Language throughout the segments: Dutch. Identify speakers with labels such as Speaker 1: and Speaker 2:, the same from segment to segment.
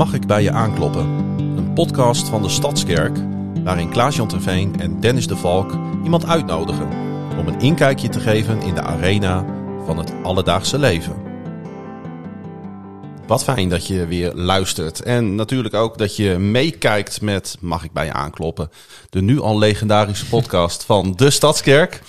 Speaker 1: Mag ik bij je aankloppen? Een podcast van de Stadskerk waarin Klaas-Jan Terveen en Dennis de Valk iemand uitnodigen om een inkijkje te geven in de arena van het alledaagse leven. Wat fijn dat je weer luistert. En natuurlijk ook dat je meekijkt met Mag ik bij je aankloppen? De nu al legendarische podcast van de Stadskerk.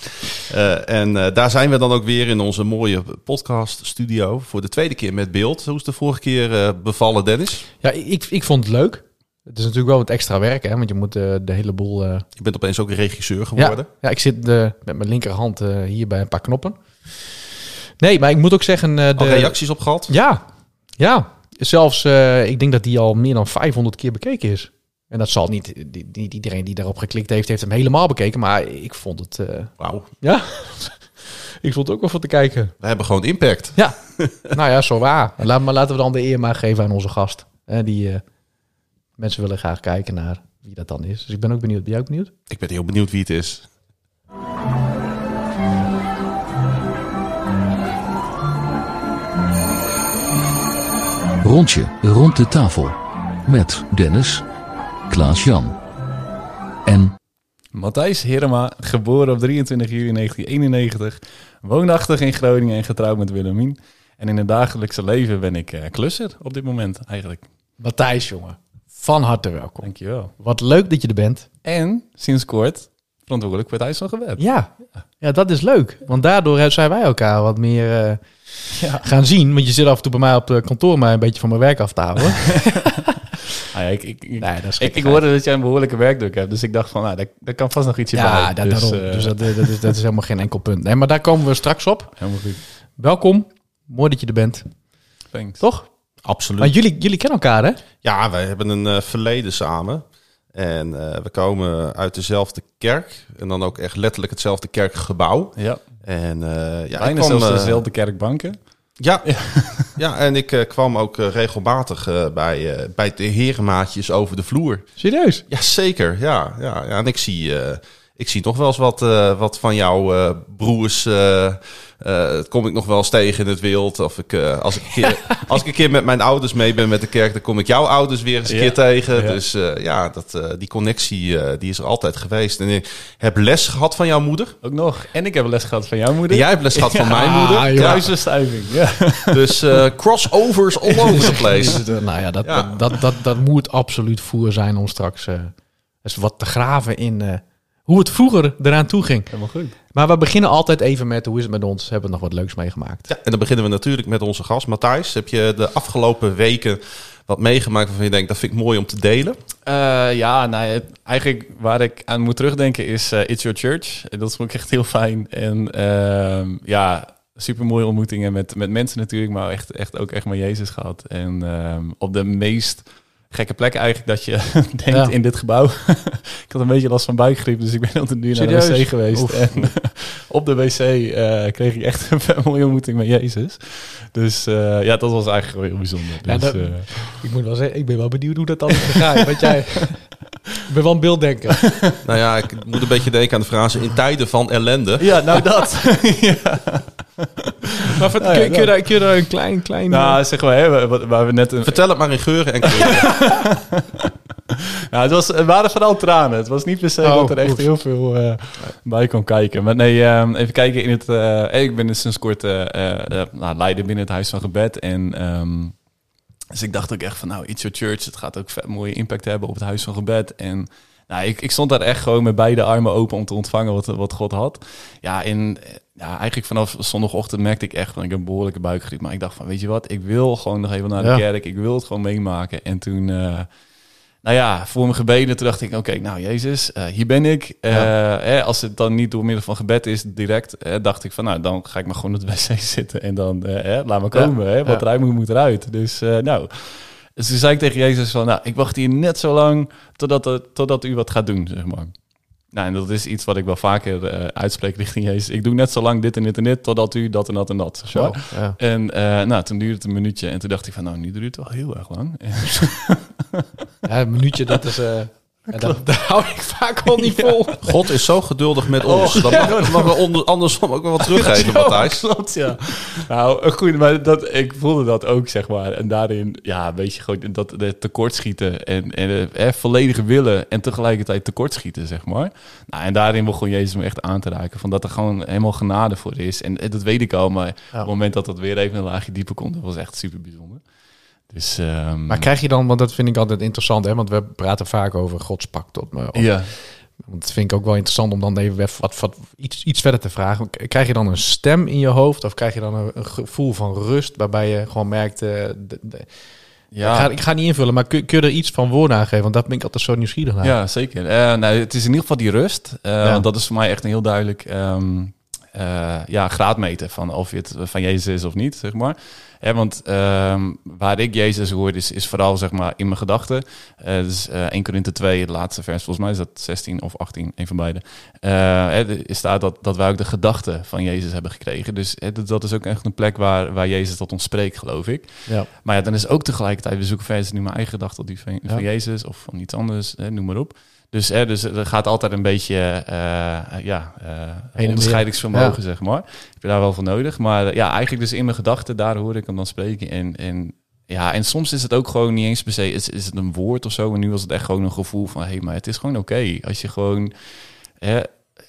Speaker 1: Uh, en uh, daar zijn we dan ook weer in onze mooie podcast studio. Voor de tweede keer met beeld. Hoe is de vorige keer uh, bevallen, Dennis?
Speaker 2: Ja, ik, ik vond het leuk. Het is natuurlijk wel wat extra werk, hè? want je moet uh, de hele boel...
Speaker 1: Je bent opeens ook regisseur geworden.
Speaker 2: Ja, ja ik zit uh, met mijn linkerhand hier bij een paar knoppen. Nee, maar ik moet ook zeggen... de...
Speaker 1: Al reacties op gehad?
Speaker 2: Ja, ja. Zelfs, ik denk dat die al meer dan 500 keer bekeken is. En dat zal niet, niet iedereen die daarop geklikt heeft, heeft hem helemaal bekeken. Maar ik vond het...
Speaker 1: Wauw.
Speaker 2: Ja, ik vond het ook wel voor te kijken.
Speaker 1: We hebben gewoon impact.
Speaker 2: Ja, nou ja, zo waar. Laat, maar laten we dan de eer maar geven aan onze gast. die mensen willen graag kijken naar wie dat dan is. Dus ik ben ook benieuwd. Ben jij ook benieuwd?
Speaker 1: Ik ben heel benieuwd wie het is.
Speaker 3: Rondje rond de tafel met Dennis, Klaas-Jan en
Speaker 4: Matthijs Herema, geboren op 23 juli 1991, woonachtig in Groningen en getrouwd met Willemien. En in het dagelijkse leven ben ik uh, klusser op dit moment eigenlijk.
Speaker 2: Matthijs, jongen. Van harte welkom.
Speaker 4: Dankjewel.
Speaker 2: Wat leuk dat je er bent.
Speaker 4: En sinds kort verantwoordelijk voor het van Gebed.
Speaker 2: Ja, ja dat is leuk. Want daardoor zijn wij elkaar wat meer uh, ja. gaan zien. Want je zit af en toe bij mij op de kantoor maar een beetje van mijn werk af te houden.
Speaker 4: ah, ja, ik, ik, ik, nee, dat ik, ik hoorde dat jij een behoorlijke werkdruk hebt. Dus ik dacht van, nou, daar, daar kan vast nog ietsje
Speaker 2: ja,
Speaker 4: bij.
Speaker 2: Ja, dus, uh, dus dat, dat, is, dat is helemaal geen enkel punt. Nee, maar daar komen we straks op.
Speaker 4: Helemaal goed.
Speaker 2: Welkom. Mooi dat je er bent.
Speaker 4: Thanks.
Speaker 2: Toch?
Speaker 1: Absoluut.
Speaker 2: Maar jullie, jullie kennen elkaar, hè?
Speaker 1: Ja, wij hebben een uh, verleden samen. En uh, we komen uit dezelfde kerk. En dan ook echt letterlijk hetzelfde kerkgebouw.
Speaker 4: Ja.
Speaker 1: En uh, ja,
Speaker 4: Bijna kwam, zelfs dezelfde kerkbanken.
Speaker 1: Ja, ja. ja en ik kwam ook regelmatig bij, bij de herenmaatjes over de vloer.
Speaker 2: Serieus?
Speaker 1: Ja, zeker. Ja, ja, ja. En ik zie, ik zie nog wel eens wat, wat van jouw broers uh, kom ik nog wel eens tegen in het wild. Of ik, uh, als, ik een keer, als ik een keer met mijn ouders mee ben met de kerk, dan kom ik jouw ouders weer eens een ja. keer tegen. Ja. Dus uh, ja, dat, die connectie die is er altijd geweest. En ik heb les gehad van jouw moeder.
Speaker 4: Ook nog. En ik heb les gehad van jouw moeder.
Speaker 1: En jij hebt les gehad van mijn moeder.
Speaker 4: Kruisverstuiving. Ja.
Speaker 1: Dus crossovers all over the place.
Speaker 2: nou ja, dat, dat, dat, dat, dat moet absoluut voer zijn om straks eens wat te graven in hoe het vroeger eraan toe ging.
Speaker 4: Helemaal goed.
Speaker 2: Maar we beginnen altijd even met hoe is het met ons? Hebben we nog wat leuks meegemaakt?
Speaker 1: Ja, en dan beginnen we natuurlijk met onze gast Matthijs. Heb je de afgelopen weken wat meegemaakt waarvan je denkt dat vind ik mooi om te delen?
Speaker 4: Uh, ja, nou, eigenlijk waar ik aan moet terugdenken is uh, It's Your Church. Dat vond ik echt heel fijn. En uh, ja, super mooie ontmoetingen met, met mensen natuurlijk, maar echt, echt ook echt met Jezus gehad. En ehm, op de meest gekke plek eigenlijk dat je denkt ja. in dit gebouw. ik had een beetje last van buikgriep, dus ik ben altijd nu naar de wc geweest. Oef. En op de wc uh, kreeg ik echt een mooie ontmoeting met Jezus. Dus uh, ja, dat was eigenlijk wel heel bijzonder.
Speaker 2: Ja,
Speaker 4: dus,
Speaker 2: dat, uh, ik moet wel zeggen, ik ben wel benieuwd hoe dat dan gaat. Want jij, ik ben wel een beelddenker.
Speaker 1: nou ja, ik moet een beetje denken aan de frase in tijden van ellende.
Speaker 4: Ja, nou dat. ja.
Speaker 2: Maar kun, kun, je daar, kun je daar een klein, klein...
Speaker 4: Nou, zeg maar, hè, waar, waar we net... Een...
Speaker 1: Vertel het maar in geuren en kleuren.
Speaker 4: nou, het, was, het waren vooral tranen. Het was niet per se oh, dat er echt oef. heel veel uh, bij kon kijken. Maar nee, um, even kijken in het... Uh, ik ben dus sinds kort uh, nou, leider binnen het Huis van Gebed. En... Um, dus ik dacht ook echt van, nou, It's Your Church, het gaat ook vet mooie impact hebben op het Huis van Gebed. En nou, ik, ik stond daar echt gewoon met beide armen open om te ontvangen wat, wat God had. Ja, in, ja, eigenlijk vanaf zondagochtend merkte ik echt van, ik heb een behoorlijke buikgriep. Maar ik dacht van, weet je wat, ik wil gewoon nog even naar de ja. kerk. Ik wil het gewoon meemaken. En toen... Uh, nou ja, voor mijn gebeden, toen dacht ik, oké, okay, nou Jezus, uh, hier ben ik. Uh, ja. hè, als het dan niet door middel van gebed is, direct, hè, dacht ik van, nou, dan ga ik maar gewoon op de wc zitten en dan, hè, laat me komen, ja. hè, wat ja. eruit moet, moet eruit. Dus, nou, dus toen zei ik tegen Jezus van, nou, ik wacht hier net zo lang totdat, totdat u wat gaat doen, zeg maar. Nou, en dat is iets wat ik wel vaker uh, uitspreek richting Jezus. Ik doe net zo lang dit en dit en dit, totdat u dat en dat en dat. Zo, ja. En uh, nou, toen duurde het een minuutje en toen dacht ik van, nou, nu duurt het wel heel erg lang.
Speaker 2: ja, een minuutje, dat is... Uh... En dat, daar hou ik vaak al niet vol.
Speaker 1: God is zo geduldig met ons. dat mag, dat mag we onder, andersom ook wel wat teruggeven, Matthijs.
Speaker 4: Klopt, ja. nou, goed, maar dat, ik voelde dat ook, zeg maar. En daarin, ja, weet je, gewoon dat de tekortschieten en, en eh, volledig willen en tegelijkertijd tekortschieten, zeg maar. Nou, en daarin begon Jezus me echt aan te raken. Van dat er gewoon helemaal genade voor is. En, en dat weet ik al, maar op het moment dat dat weer even een laagje dieper komt, dat was echt super bijzonder. Dus, ehm,
Speaker 2: Maar krijg je dan, want dat vind ik altijd interessant, hè? want we praten vaak over Gods pak tot me. Of,
Speaker 4: ja.
Speaker 2: Want dat vind ik ook wel interessant om dan even wat, wat, iets, iets verder te vragen. Krijg je dan een stem in je hoofd of krijg je dan een, een gevoel van rust waarbij je gewoon merkt... eh, de, de-
Speaker 4: Ja.
Speaker 2: ik, ga, ik ga niet invullen, maar kun, kun je er iets van woorden aan geven? Want dat ben ik altijd zo nieuwsgierig naar.
Speaker 4: Ja, zeker. Eh, nou, het is in ieder geval die rust. Eh,
Speaker 2: Ja.
Speaker 4: Want dat is voor mij echt een heel duidelijk ehm, eh, ja, graadmeten van of je het van Jezus is of niet, zeg maar. Hè, want ehm, waar ik Jezus hoor, is, is vooral zeg maar in mijn gedachten. Eh dus eh 1 Korinthe 2, het laatste vers, volgens mij is dat 16 of 18, een van beide. Eh, er staat dat, dat wij ook de gedachten van Jezus hebben gekregen. Dus dat, dat is ook echt een plek waar, waar Jezus tot ons spreekt, geloof ik.
Speaker 2: Ja.
Speaker 4: Maar ja, dan is ook tegelijkertijd, we zoeken verder nu mijn eigen gedachte of die van,
Speaker 2: Ja.
Speaker 4: van Jezus of van iets anders, hè, noem maar op. Dus, hè, dus er gaat altijd een beetje eh, ja, eh
Speaker 2: weer.
Speaker 4: onderscheidingsvermogen,
Speaker 2: Ja.
Speaker 4: zeg maar. Heb je daar wel voor nodig. Maar ja, eigenlijk dus in mijn gedachten, daar hoor ik hem dan spreken. En, en, ja, en soms is het ook gewoon niet eens per se, is, is het een woord of zo. En nu was het echt gewoon een gevoel van, hé, hey, maar het is gewoon oké. Als je gewoon hè,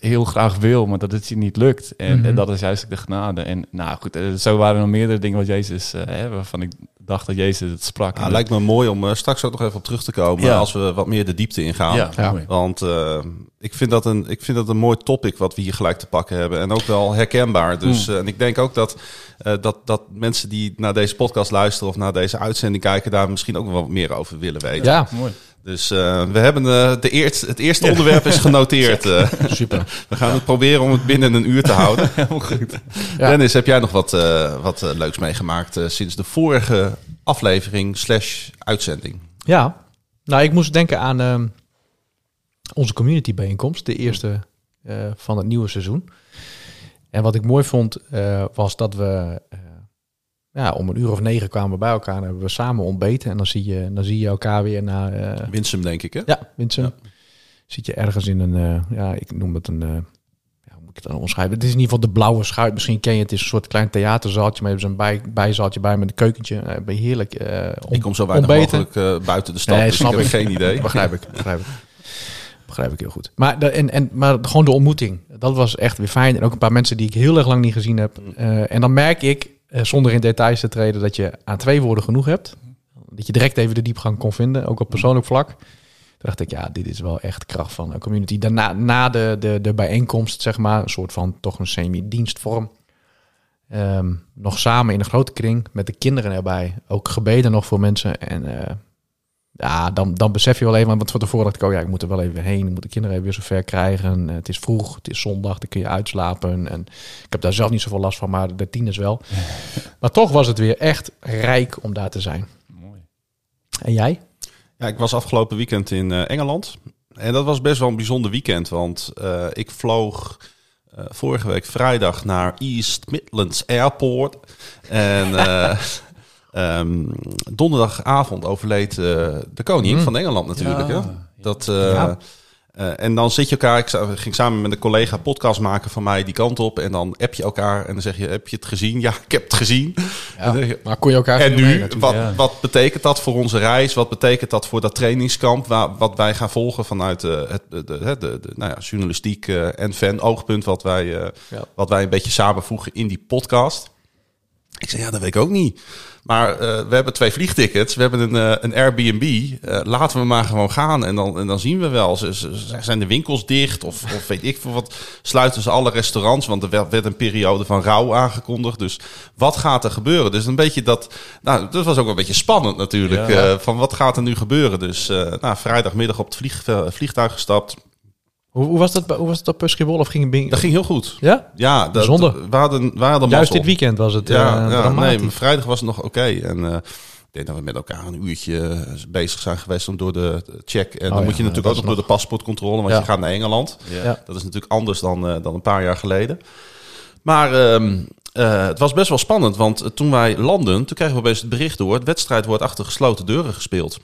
Speaker 4: heel graag wil, maar dat het je niet lukt. En,
Speaker 2: Mhm.
Speaker 4: en dat is juist de genade. En nou goed, eh, zo waren er nog meerdere dingen wat Jezus, eh, hè, waarvan ik dacht dat Jezus het sprak.
Speaker 1: Nou,
Speaker 4: En
Speaker 1: lijkt me mooi om eh, straks ook nog even op terug te komen
Speaker 4: Ja.
Speaker 1: als we wat meer de diepte ingaan.
Speaker 4: ja,
Speaker 2: Ja.
Speaker 4: mooi.
Speaker 1: Want eh, ik, vind dat een, ik vind dat een mooi topic wat we hier gelijk te pakken hebben. En ook wel herkenbaar. Dus eh, en ik denk ook dat, eh, dat, dat mensen die naar deze podcast luisteren of naar deze uitzending kijken, daar misschien ook wel wat meer over willen weten.
Speaker 2: Ja,
Speaker 4: mooi.
Speaker 1: Dus eh, we hebben eh, de eerst, het eerste onderwerp is genoteerd. eh.
Speaker 2: super.
Speaker 1: we gaan het proberen om het binnen een uur te houden.
Speaker 4: Heel goed.
Speaker 2: Ja.
Speaker 1: Dennis, heb jij nog wat, eh, wat leuks meegemaakt eh, sinds de vorige aflevering slash uitzending?
Speaker 2: Ja, nou, ik moest denken aan ehm, onze community bijeenkomst, de eerste eh, van het nieuwe seizoen. En wat ik mooi vond, eh, was dat we ja, om een uur of negen kwamen we bij elkaar en hebben we samen ontbeten. En dan zie je, dan zie je elkaar weer na. eh,
Speaker 1: Winsum, denk ik, hè?
Speaker 2: ja, Vincent. Zit je ergens in een, eh, ja, ik noem het een, eh, ja, hoe moet ik het dan omschrijven? Het is in ieder geval de blauwe schuit. Misschien ken je het. Het is een soort klein theaterzaaltje, maar hebben ze een bij, bijzaaltje bij met een keukentje. Je heerlijk
Speaker 1: Ik kom zo weinig
Speaker 2: ontbeten.
Speaker 1: mogelijk buiten de stad,
Speaker 2: Nee,
Speaker 1: dus ik
Speaker 2: snap
Speaker 1: heb
Speaker 2: ik.
Speaker 1: geen idee.
Speaker 2: Begrijp ik, begrijp ik. Begrijp ik heel goed. Maar, de, en, en, maar gewoon de ontmoeting, dat was echt weer fijn. En ook een paar mensen die ik heel erg lang niet gezien heb. Eh, en dan merk ik, zonder in details te treden, dat je aan twee woorden genoeg hebt. Dat je direct even de diepgang kon vinden, ook op persoonlijk vlak. Toen dacht ik, ja, dit is wel echt kracht van een community. Daarna, na de, de, de bijeenkomst, zeg maar, een soort van toch een semi-dienstvorm. Ehm, nog samen in een grote kring met de kinderen erbij. Ook gebeden nog voor mensen. En eh, ja, dan, dan besef je wel even, want van tevoren dacht ik, oh ja, ik moet er wel even heen. Ik moet de kinderen even weer zover krijgen. Eh, het is vroeg, het is zondag, dan kun je uitslapen. En ik heb daar zelf niet zoveel last van, maar de tieners wel. maar toch was het weer echt rijk om daar te zijn.
Speaker 4: Mooi.
Speaker 2: En jij?
Speaker 1: Ja, ik was afgelopen weekend in eh, Engeland. En dat was best wel een bijzonder weekend, want eh, ik vloog eh, vorige week vrijdag naar East Midlands Airport. En eh, ehm, donderdagavond overleed eh, de koningin
Speaker 2: Mm.
Speaker 1: van Engeland natuurlijk.
Speaker 4: Ja.
Speaker 1: Hè? Dat, eh,
Speaker 2: Ja.
Speaker 1: eh, en dan zit je elkaar, ik ging samen met een collega podcast maken van mij die kant op. En dan app je elkaar en dan zeg je, heb je het gezien? Ja, ik heb het gezien. Zeg je,
Speaker 2: maar kon je elkaar
Speaker 1: en
Speaker 2: mee
Speaker 1: nu, wat,
Speaker 4: ja.
Speaker 1: wat betekent dat voor onze reis? Wat betekent dat voor dat trainingskamp? Waar, wat wij gaan volgen vanuit het, de, de, de, de, nou ja, journalistiek en fan-oogpunt... Wat wij, wat wij een beetje samenvoegen in die podcast. Ik zei, ja, dat weet ik ook niet. Maar eh, we hebben twee vliegtickets. We hebben een, eh, een Airbnb. Eh, laten we maar gewoon gaan. En dan, en dan zien we wel. Ze- zijn de winkels dicht? Of, of weet ik veel wat. Sluiten ze alle restaurants? Want er werd, werd een periode van rouw aangekondigd. Dus wat gaat er gebeuren? Dus een beetje dat... Nou, dat was ook een beetje spannend natuurlijk.
Speaker 4: Ja.
Speaker 1: van wat gaat er nu gebeuren? Dus nou, vrijdagmiddag op het vlieg, vliegtuig gestapt.
Speaker 2: Hoe, hoe was dat, bij- hoe was het op Schiphol of ging het bing-
Speaker 1: Dat ging heel goed.
Speaker 2: Ja?
Speaker 1: Ja, dat,
Speaker 2: Bijzonder.
Speaker 1: we hadden, we hadden
Speaker 2: Juist
Speaker 1: mazzel.
Speaker 2: dit weekend was het
Speaker 1: Ja,
Speaker 2: eh,
Speaker 1: ja
Speaker 2: dramatisch.
Speaker 1: nee, vrijdag was het nog oké. En eh, ik denk dat we met elkaar een uurtje eh, bezig zijn geweest om door de check. En
Speaker 2: Oh
Speaker 1: dan
Speaker 2: ja,
Speaker 1: moet je natuurlijk
Speaker 2: dat
Speaker 1: ook nog door de paspoortcontrole, want
Speaker 2: Ja.
Speaker 1: je gaat naar Engeland.
Speaker 2: Ja.
Speaker 1: Dat is natuurlijk anders dan, eh, dan een paar jaar geleden. Maar ehm, eh, het was best wel spannend, want eh, toen wij landen, toen kregen we opeens het bericht door... het wedstrijd wordt achter gesloten deuren gespeeld.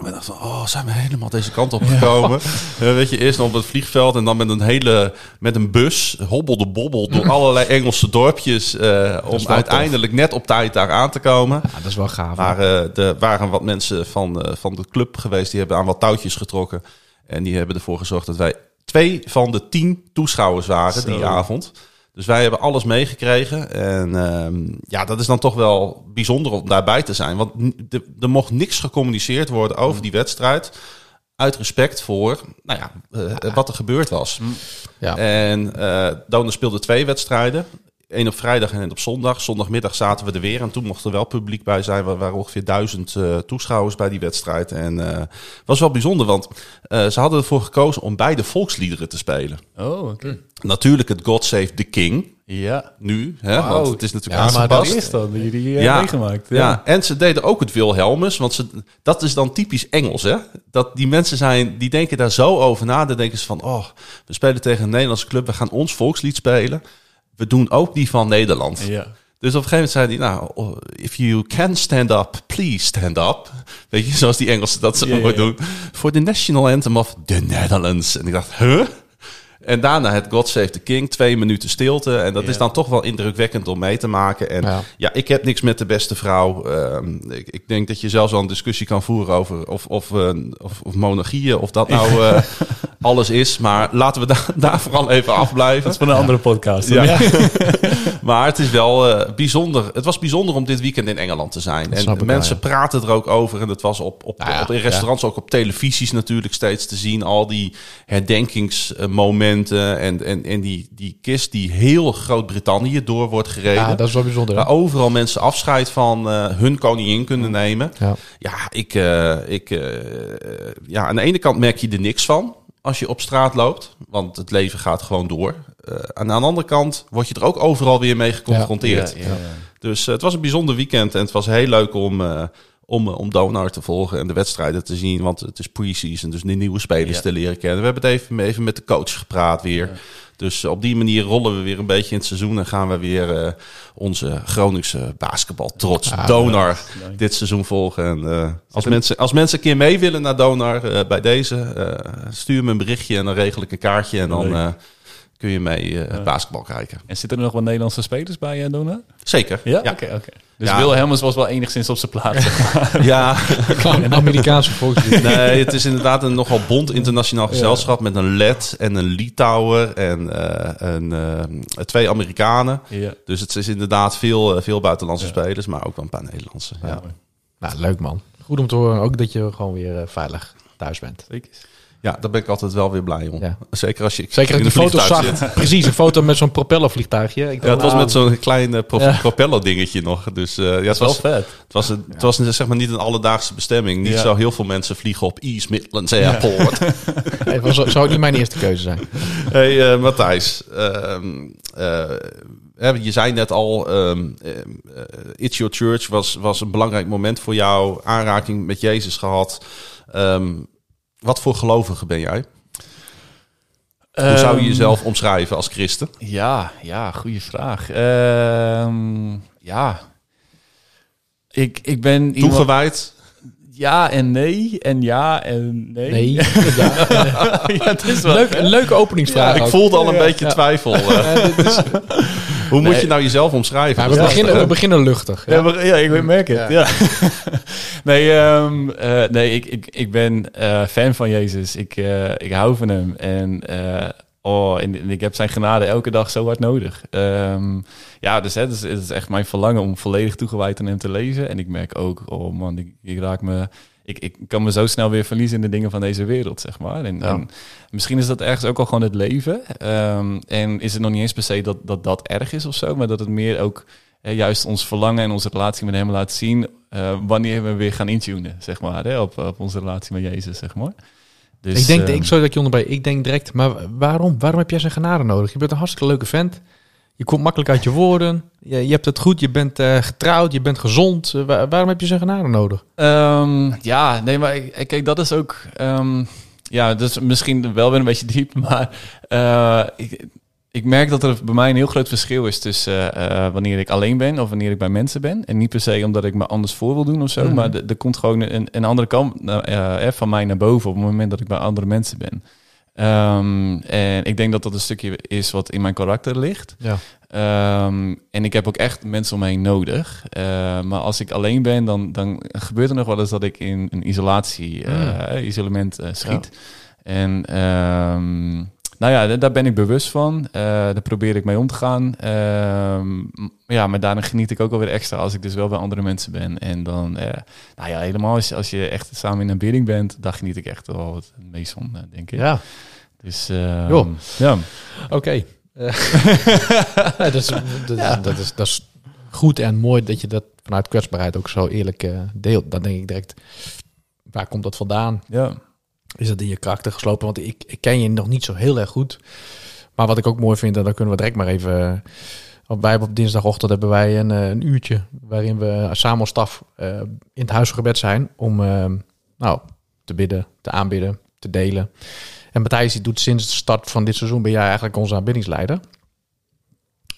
Speaker 1: We dachten oh, zijn we helemaal deze kant op gekomen? Weet je, eerst op het vliegveld en dan met een hele, met een bus, hobbelde bobbel door allerlei Engelse dorpjes, eh, om uiteindelijk net op tijd daar aan te komen.
Speaker 2: Ja, dat is wel gaaf.
Speaker 1: Maar eh, er waren wat mensen van, eh, van de club geweest, die hebben aan wat touwtjes getrokken. En die hebben ervoor gezorgd dat wij twee van de tien toeschouwers waren die avond. Dus wij hebben alles meegekregen. En ehm, ja, dat is dan toch wel bijzonder om daarbij te zijn. Want er- mocht niks gecommuniceerd worden over die wedstrijd. Uit respect voor nou ja, eh, wat er gebeurd was.
Speaker 2: ja.
Speaker 1: En Donen speelde twee wedstrijden. Eén op vrijdag en één op zondag. Zondagmiddag zaten we er weer. En toen mocht er wel publiek bij zijn. Er waren ongeveer duizend eh, toeschouwers bij die wedstrijd. En eh was wel bijzonder, want eh, ze hadden ervoor gekozen om beide volksliederen te spelen.
Speaker 4: Oh, oké.
Speaker 1: Natuurlijk het God Save the King.
Speaker 4: Ja.
Speaker 1: Nu, hè, want het is natuurlijk
Speaker 2: Ja, maar.
Speaker 4: Dat is dan, die jullie eh,
Speaker 1: ja,
Speaker 4: meegemaakt.
Speaker 1: Ja. en ze deden ook het Wilhelmus, want ze, dat is dan typisch Engels, hè? Dat die mensen zijn, die denken daar zo over na. Dan denken ze van, oh, we spelen tegen een Nederlandse club, we gaan ons volkslied spelen. We doen ook die van Nederland.
Speaker 4: Ja.
Speaker 1: Dus op een gegeven moment zei hij, nou, oh, if you can stand up, please stand up. Weet je, zoals die Engelsen dat ze
Speaker 4: ja.
Speaker 1: doen. Voor de national anthem of the Netherlands. En ik dacht, huh? En daarna het God Save the King, twee minuten stilte. En dat
Speaker 4: Ja.
Speaker 1: is dan toch wel indrukwekkend om mee te maken. En
Speaker 2: Ja.
Speaker 1: ja, ik heb niks met de beste vrouw. Ehm, ik, ik denk dat je zelfs wel een discussie kan voeren over of, of, eh, of, of monarchieën, of dat nou eh, alles is. Maar laten we daar, daar vooral even afblijven.
Speaker 4: Dat is van een andere podcast.
Speaker 1: Ja. maar het is wel eh, bijzonder. Het was bijzonder om dit weekend in Engeland te zijn.
Speaker 2: Dat
Speaker 1: en mensen
Speaker 2: wel,
Speaker 1: praten er ook over. En het was op, op,
Speaker 2: Nou
Speaker 1: op in restaurants, ook op televisies natuurlijk steeds te zien. Al die herdenkingsmomenten. En, en, en die, die kist die heel Groot-Brittannië door wordt gereden.
Speaker 2: ja, dat is wel bijzonder.
Speaker 1: Waar overal mensen afscheid van eh, hun koningin kunnen nemen.
Speaker 2: Ja.
Speaker 1: Ja, ik, eh, ik, eh, ja, aan de ene kant merk je er niks van als je op straat loopt, want het leven gaat gewoon door. Eh, en aan de andere kant word je er ook overal weer mee geconfronteerd.
Speaker 4: Ja, ja, ja.
Speaker 1: Dus het was een bijzonder weekend en het was heel leuk om, eh, om, eh, om Donar te volgen en de wedstrijden te zien. Want het is pre-season, dus de nieuwe spelers
Speaker 4: Ja.
Speaker 1: te leren kennen. We hebben het even, even met de coach gepraat weer. Dus eh, op die manier rollen we weer een beetje in het seizoen en gaan we weer eh, onze Groningse basketbal trots
Speaker 2: Ja,
Speaker 1: Donar dit seizoen volgen. En, eh, als, mensen, als mensen een keer mee willen naar Donar eh, bij deze, eh, stuur me een berichtje en dan regel ik een kaartje en dan eh, kun je mee eh, basketbal kijken.
Speaker 4: En zitten er nog wat Nederlandse spelers bij, uh, Dona?
Speaker 1: Zeker.
Speaker 4: Ja? Oké, oké. Dus
Speaker 1: Ja.
Speaker 4: Wilhelmus was wel enigszins op zijn plaats.
Speaker 1: ja.
Speaker 2: Een Amerikaanse volkslied.
Speaker 1: Nee, het is inderdaad een nogal bond internationaal gezelschap met een Let en een Litouwer en eh, een, eh, twee Amerikanen.
Speaker 4: ja.
Speaker 1: Dus het is inderdaad veel, eh, veel buitenlandse spelers, maar ook wel een paar Nederlandse. Ja.
Speaker 2: Nou, leuk man. Goed om te horen ook dat je gewoon weer eh, veilig thuis bent.
Speaker 4: Zeker.
Speaker 1: Ja, daar ben ik altijd wel weer blij om.
Speaker 2: Ja.
Speaker 1: Zeker als je
Speaker 2: Zeker
Speaker 1: in
Speaker 2: foto's
Speaker 1: vliegtuig
Speaker 2: zag.
Speaker 1: zit.
Speaker 2: Precies, een foto met zo'n propellervliegtuigje. Ik
Speaker 1: Ja, het was met zo'n klein pro
Speaker 2: Ja.
Speaker 1: propeller dingetje nog. Dus eh, ja, het was,
Speaker 4: vet.
Speaker 1: het was, een, het was een, zeg maar niet een alledaagse bestemming. Niet zo heel veel mensen vliegen op East Midlands Airport.
Speaker 2: Hey, was, zou niet mijn eerste keuze zijn.
Speaker 1: Hey eh, Matthijs, ehm, eh, je zei net al, ehm, eh, eh, It's Your Church was, was een belangrijk moment voor jou, aanraking met Jezus gehad. Ehm, wat voor gelovige ben jij? Hoe zou je
Speaker 4: Ehm,
Speaker 1: jezelf omschrijven als christen?
Speaker 4: Ja, ja, goede vraag. Ehm, ja. Ik, ik ben iemand...
Speaker 1: Toegewijd?
Speaker 4: Ja en nee. En ja en nee.
Speaker 2: Nee. Ja.
Speaker 4: ja, het is wel...
Speaker 2: Leuk, een leuke openingsvraag.
Speaker 1: ik voelde al een
Speaker 2: Ja.
Speaker 1: beetje
Speaker 2: Ja.
Speaker 1: twijfel. eh.
Speaker 2: Ja, dit is-
Speaker 1: Hoe moet je nou jezelf omschrijven?
Speaker 2: Ja, we, beginnen, we beginnen luchtig. Ja.
Speaker 4: Ja, ja, ik merk het. Ja. nee, ehm, eh, nee ik, ik, ik ben eh, fan van Jezus. Ik, eh, ik hou van hem. En, eh, oh, en, en ik heb zijn genade elke dag zo hard nodig. Ehm, ja, dus hè, het, is, het is echt mijn verlangen om volledig toegewijd aan hem te leven. En ik merk ook, oh man, ik, ik raak me... Ik, ik kan me zo snel weer verliezen in de dingen van deze wereld, zeg maar. En,
Speaker 2: Ja.
Speaker 4: en misschien is dat ergens ook al gewoon het leven. Ehm, en is het nog niet eens per se dat, dat dat erg is of zo, maar dat het meer ook eh, juist ons verlangen en onze relatie met hem laat zien eh, wanneer we weer gaan intunen, zeg maar, hè, op, op onze relatie met Jezus, zeg maar. Dus,
Speaker 2: ik denk,
Speaker 4: ehm,
Speaker 2: ik, sorry dat je onderbreek. Ik denk direct, maar waarom? Waarom heb jij zijn genade nodig? Je bent een hartstikke leuke vent. Je komt makkelijk uit je woorden. Je, je hebt het goed. Je bent eh, getrouwd. Je bent gezond. Eh, waar- waarom heb je zijn genade nodig?
Speaker 4: Ehm, ja, nee, maar kijk, dat is ook. ehm, ja, dus misschien wel weer een beetje diep, maar eh, ik, ik merk dat er bij mij een heel groot verschil is tussen wanneer ik alleen ben of wanneer ik bij mensen ben. En niet per se omdat ik me anders voor wil doen of zo,
Speaker 2: Mhm.
Speaker 4: maar er komt gewoon een, een andere kant van mij naar boven op het moment dat ik bij andere mensen ben. Ehm, en ik denk dat dat een stukje is wat in mijn karakter ligt.
Speaker 2: Ja.
Speaker 4: Ehm, en ik heb ook echt mensen om me heen nodig. Eh, maar als ik alleen ben, dan, dan gebeurt er nog wel eens dat ik in een isolatie, eh,
Speaker 2: Mm.
Speaker 4: isolement eh, schiet. En ehm, nou ja, da- daar ben ik bewust van. Eh, daar probeer ik mee om te gaan. Ehm, ja, maar daarna geniet ik ook alweer extra als ik dus wel bij andere mensen ben. En dan, eh, nou ja, helemaal als je, als je echt samen in een bidding bent, dan geniet ik echt wel het meest van, eh, denk ik.
Speaker 2: Ja,
Speaker 4: Dus, eh,
Speaker 2: Joh.
Speaker 4: ja.
Speaker 2: oké. Dat, is, dat, dat, is, dat is goed en mooi dat je dat vanuit kwetsbaarheid ook zo eerlijk deelt. Dan denk ik direct, waar komt dat vandaan?
Speaker 4: ja.
Speaker 2: Is dat in je karakter geslopen? Want ik, ken je nog niet zo heel erg goed. Maar wat ik ook mooi vind, en dan kunnen we direct maar even... Want wij hebben op dinsdagochtend hebben wij een, eh, een uurtje... waarin we samen als staf eh, in het huis van gebed zijn... om eh, nou, te bidden, te aanbidden, te delen. En Matthijs die doet sinds de start van dit seizoen... ben jij eigenlijk onze aanbiddingsleider.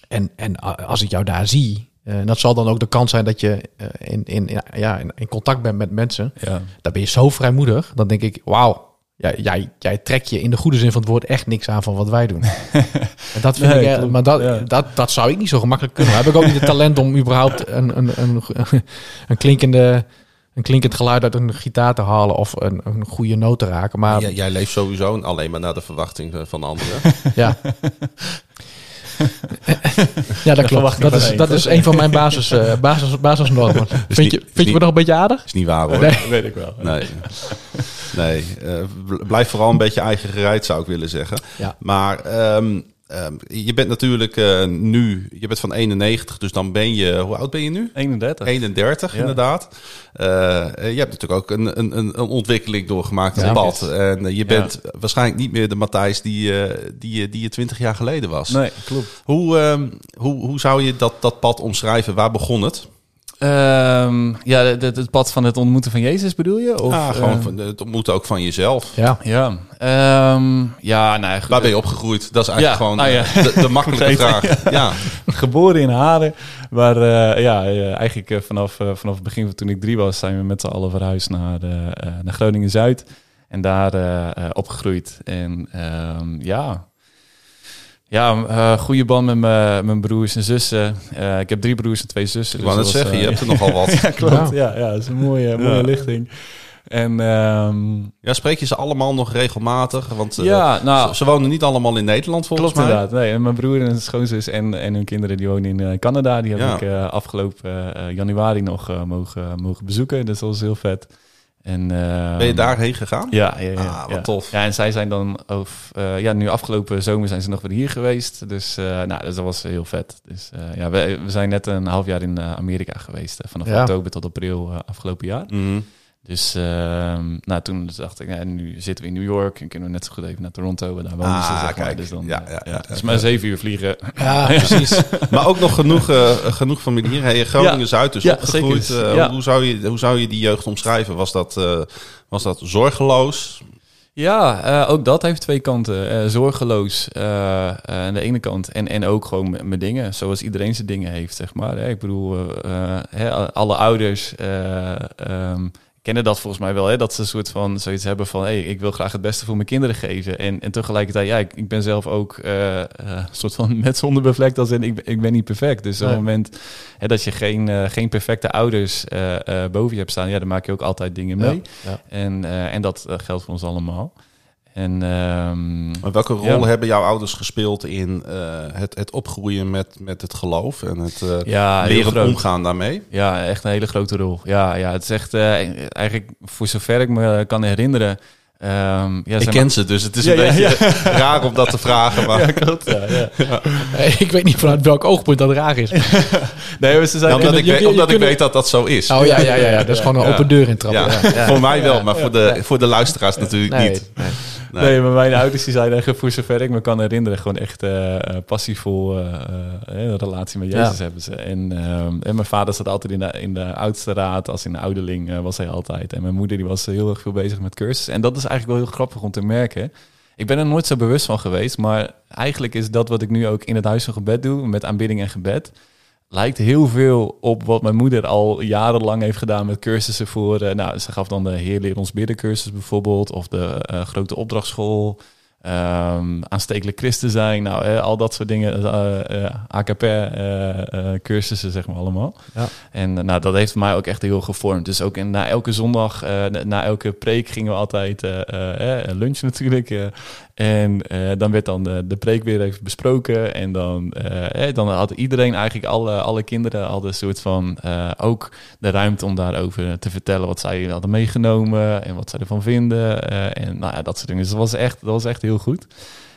Speaker 2: En, en als ik jou daar zie... eh, dat zal dan ook de kans zijn dat je eh, in, in, ja, in, in contact bent met mensen
Speaker 4: ja.
Speaker 2: dan ben je zo vrijmoedig. Dan denk ik, wauw, jij, jij, jij trekt je in de goede zin van het woord echt niks aan van wat wij doen. en dat vind
Speaker 4: Nee,
Speaker 2: ik, eh,
Speaker 4: klopt,
Speaker 2: maar dat,
Speaker 4: ja.
Speaker 2: dat, dat zou ik niet zo gemakkelijk kunnen. Heb ik ook niet het talent om überhaupt een, een, een, een, klinkende, een klinkend geluid uit een gitaar te halen of een, een goede noot te raken. Maar
Speaker 1: Jij, jij leeft sowieso alleen maar naar de verwachting van anderen.
Speaker 2: ja. ja, dat klopt. Dat is, dat is een van mijn basis, eh, basis, basisnormen. Vind
Speaker 1: niet-
Speaker 2: je, vind je me nog een beetje aardig?
Speaker 1: Is niet waar hoor.
Speaker 2: Nee.
Speaker 4: weet ik wel.
Speaker 1: Nee. Nee, eh, bl- blijf vooral een beetje eigen gereid, zou ik willen zeggen.
Speaker 2: Ja.
Speaker 1: Maar ehm, ehm, je bent natuurlijk eh, nu, je bent van 91, dus dan ben je, hoe oud ben je nu?
Speaker 4: 31.
Speaker 1: 31
Speaker 4: Ja.
Speaker 1: inderdaad. Eh, je hebt natuurlijk ook een, een, een een ontwikkeling doorgemaakt
Speaker 2: Ja.
Speaker 1: op pad. En je
Speaker 4: Ja.
Speaker 1: bent waarschijnlijk niet meer de Matthijs die, die, je- die je 20 jaar geleden was.
Speaker 4: Nee, klopt.
Speaker 1: Hoe, ehm, hoe, hoe zou je dat, dat pad omschrijven? Waar begon het?
Speaker 4: Ehm, ja, het, het- pad van het ontmoeten van Jezus bedoel je? Of,
Speaker 1: ah, gewoon
Speaker 4: eh,
Speaker 1: van, het ontmoeten ook van jezelf.
Speaker 2: Ja.
Speaker 4: Ja, Ehm, ja, nou ja.
Speaker 1: Waar ben je opgegroeid? Dat is eigenlijk
Speaker 4: Ja,
Speaker 1: gewoon
Speaker 4: ah, ja.
Speaker 1: eh, de, de makkelijke vraag. Ja.
Speaker 4: geboren in Haren. Maar eh, ja, eh, eigenlijk eh, vanaf, eh, vanaf het begin van toen ik drie was, zijn we met z'n allen verhuisd naar, eh, eh, naar Groningen-Zuid. En daar eh, eh, opgegroeid. En ehm, ja, ja eh, goede band met mijn- mijn broers en zussen. Eh, ik heb drie broers en twee zussen.
Speaker 1: Ik wou net zeggen, je
Speaker 4: eh,
Speaker 1: hebt er nogal wat.
Speaker 4: Ja, klopt.
Speaker 2: Ja.
Speaker 4: Ja, ja, dat is een mooie, mooie
Speaker 1: Ja.
Speaker 4: lichting. En ehm,
Speaker 1: Ja, spreek je ze allemaal nog regelmatig? Want eh,
Speaker 4: ja, nou,
Speaker 1: ze, ze wonen niet allemaal in Nederland volgens
Speaker 4: Klopt
Speaker 1: mij.
Speaker 4: inderdaad. Nee, en mijn broer en schoonzus en, en hun kinderen die wonen in eh, Canada. Die heb
Speaker 1: Ja.
Speaker 4: ik eh, afgelopen eh, januari nog mogen, mogen bezoeken. Dus dat was heel vet. En, ehm,
Speaker 1: Ben je daarheen gegaan?
Speaker 4: Ja, ja, ja.
Speaker 1: Ah, wat
Speaker 4: ja.
Speaker 1: tof.
Speaker 4: Ja, en zij zijn dan, over, eh, ja, nu afgelopen zomer zijn ze nog weer hier geweest. Dus, eh, nou, dus dat was heel vet. Dus eh, ja, we, we zijn net een half jaar in Amerika geweest. vanaf
Speaker 2: Ja.
Speaker 4: oktober tot april afgelopen jaar.
Speaker 1: Mhm.
Speaker 4: Dus ehm, nou, toen dacht ik, ja, nu zitten we in New York en kunnen we net zo goed even naar Toronto. want Daar wonen ze,
Speaker 1: Ah,
Speaker 4: zeg maar.
Speaker 1: kijk.
Speaker 4: Dus dan,
Speaker 1: Ja,
Speaker 4: eh,
Speaker 1: ja,
Speaker 4: ja,
Speaker 1: ja,
Speaker 4: Het is
Speaker 1: ja.
Speaker 4: maar zeven uur vliegen.
Speaker 2: Ja, precies.
Speaker 1: Maar ook nog genoeg, eh, genoeg familie hier. Hey, Groningen-Zuid dus
Speaker 4: Ja,
Speaker 1: opgegroeid. Eh,
Speaker 4: Ja.
Speaker 1: hoe, zou je, hoe zou je die jeugd omschrijven? Was dat, eh, was dat zorgeloos?
Speaker 4: Ja, eh, ook dat heeft twee kanten. Eh, zorgeloos aan de ene kant. En, en ook gewoon met mijn dingen. Zoals iedereen zijn dingen heeft, zeg maar. Hè. Ik bedoel, hè, alle ouders eh, ehm, kennen dat volgens mij wel. Hè? Dat ze een soort van zoiets hebben van... Hey, ik wil graag het beste voor mijn kinderen geven. En, en tegelijkertijd, ja, ik, ik ben zelf ook eh, eh, een soort van met zonde bevlekt. Als in, ik, ben- ik ben niet perfect. Dus op het moment hè, dat je geen, eh, geen perfecte ouders boven je hebt staan... Ja, dan maak je ook altijd dingen mee.
Speaker 2: Ja.
Speaker 4: En, en dat geldt voor ons allemaal. En ehm,
Speaker 1: Maar welke rol
Speaker 4: Ja.
Speaker 1: hebben jouw ouders gespeeld in eh, het, het opgroeien met, met het geloof en het eh,
Speaker 4: ja,
Speaker 1: leren omgaan daarmee?
Speaker 4: Ja, echt een hele grote rol. Ja, ja het is echt eh, eigenlijk voor zover ik me kan herinneren. ehm, ja,
Speaker 1: Ik ken ze, dus het is een beetje raar om dat te vragen. Maar
Speaker 4: Ja, klopt. Ja, ja.
Speaker 2: Ik weet niet vanuit welk oogpunt dat raar is.
Speaker 4: Nee, maar ze zijn
Speaker 1: omdat ik,
Speaker 2: je-
Speaker 1: weet,
Speaker 2: je
Speaker 1: omdat ik weet dat dat zo is.
Speaker 2: Oh ja, ja, ja, ja. Dat is gewoon een open deur
Speaker 1: Ja.
Speaker 2: Ja.
Speaker 1: voor mij wel, maar voor de, voor de luisteraars natuurlijk
Speaker 2: Nee,
Speaker 1: niet.
Speaker 2: nee.
Speaker 1: Nee.
Speaker 4: Nee, maar mijn ouders die zijn echt, voor zover ik me kan herinneren, gewoon echt eh, passievol een relatie met Jezus
Speaker 2: Ja.
Speaker 4: hebben ze. En, en mijn vader zat altijd in de, in de oudste raad, als in de ouderling was hij altijd. En mijn moeder die was heel erg veel bezig met cursussen. En dat is eigenlijk wel heel grappig om te merken. Ik ben er nooit zo bewust van geweest, maar eigenlijk is dat wat ik nu ook in het huis van gebed doe, met aanbidding en gebed, lijkt heel veel op wat mijn moeder al jarenlang heeft gedaan met cursussen voor... eh, nou, ze gaf dan de Heer Leer ons bidden cursus bijvoorbeeld, of de eh, grote opdrachtschool... Ehm, aanstekelijk christen zijn, nou, eh, al dat soort dingen, eh, eh, AKP eh, eh, cursussen zeg maar allemaal.
Speaker 2: Ja.
Speaker 4: En nou, dat heeft mij ook echt heel gevormd. Dus ook in, na elke zondag, na- elke preek gingen we altijd eh lunchen natuurlijk. En eh, dan werd dan de, de preek weer even besproken. En dan, eh, eh, dan had iedereen eigenlijk, alle, alle kinderen hadden een soort van eh, ook de ruimte om daarover te vertellen wat zij hadden meegenomen en wat zij ervan vinden. eh, en nou ja, dat soort dingen. Dus dat was echt, dat was echt heel goed.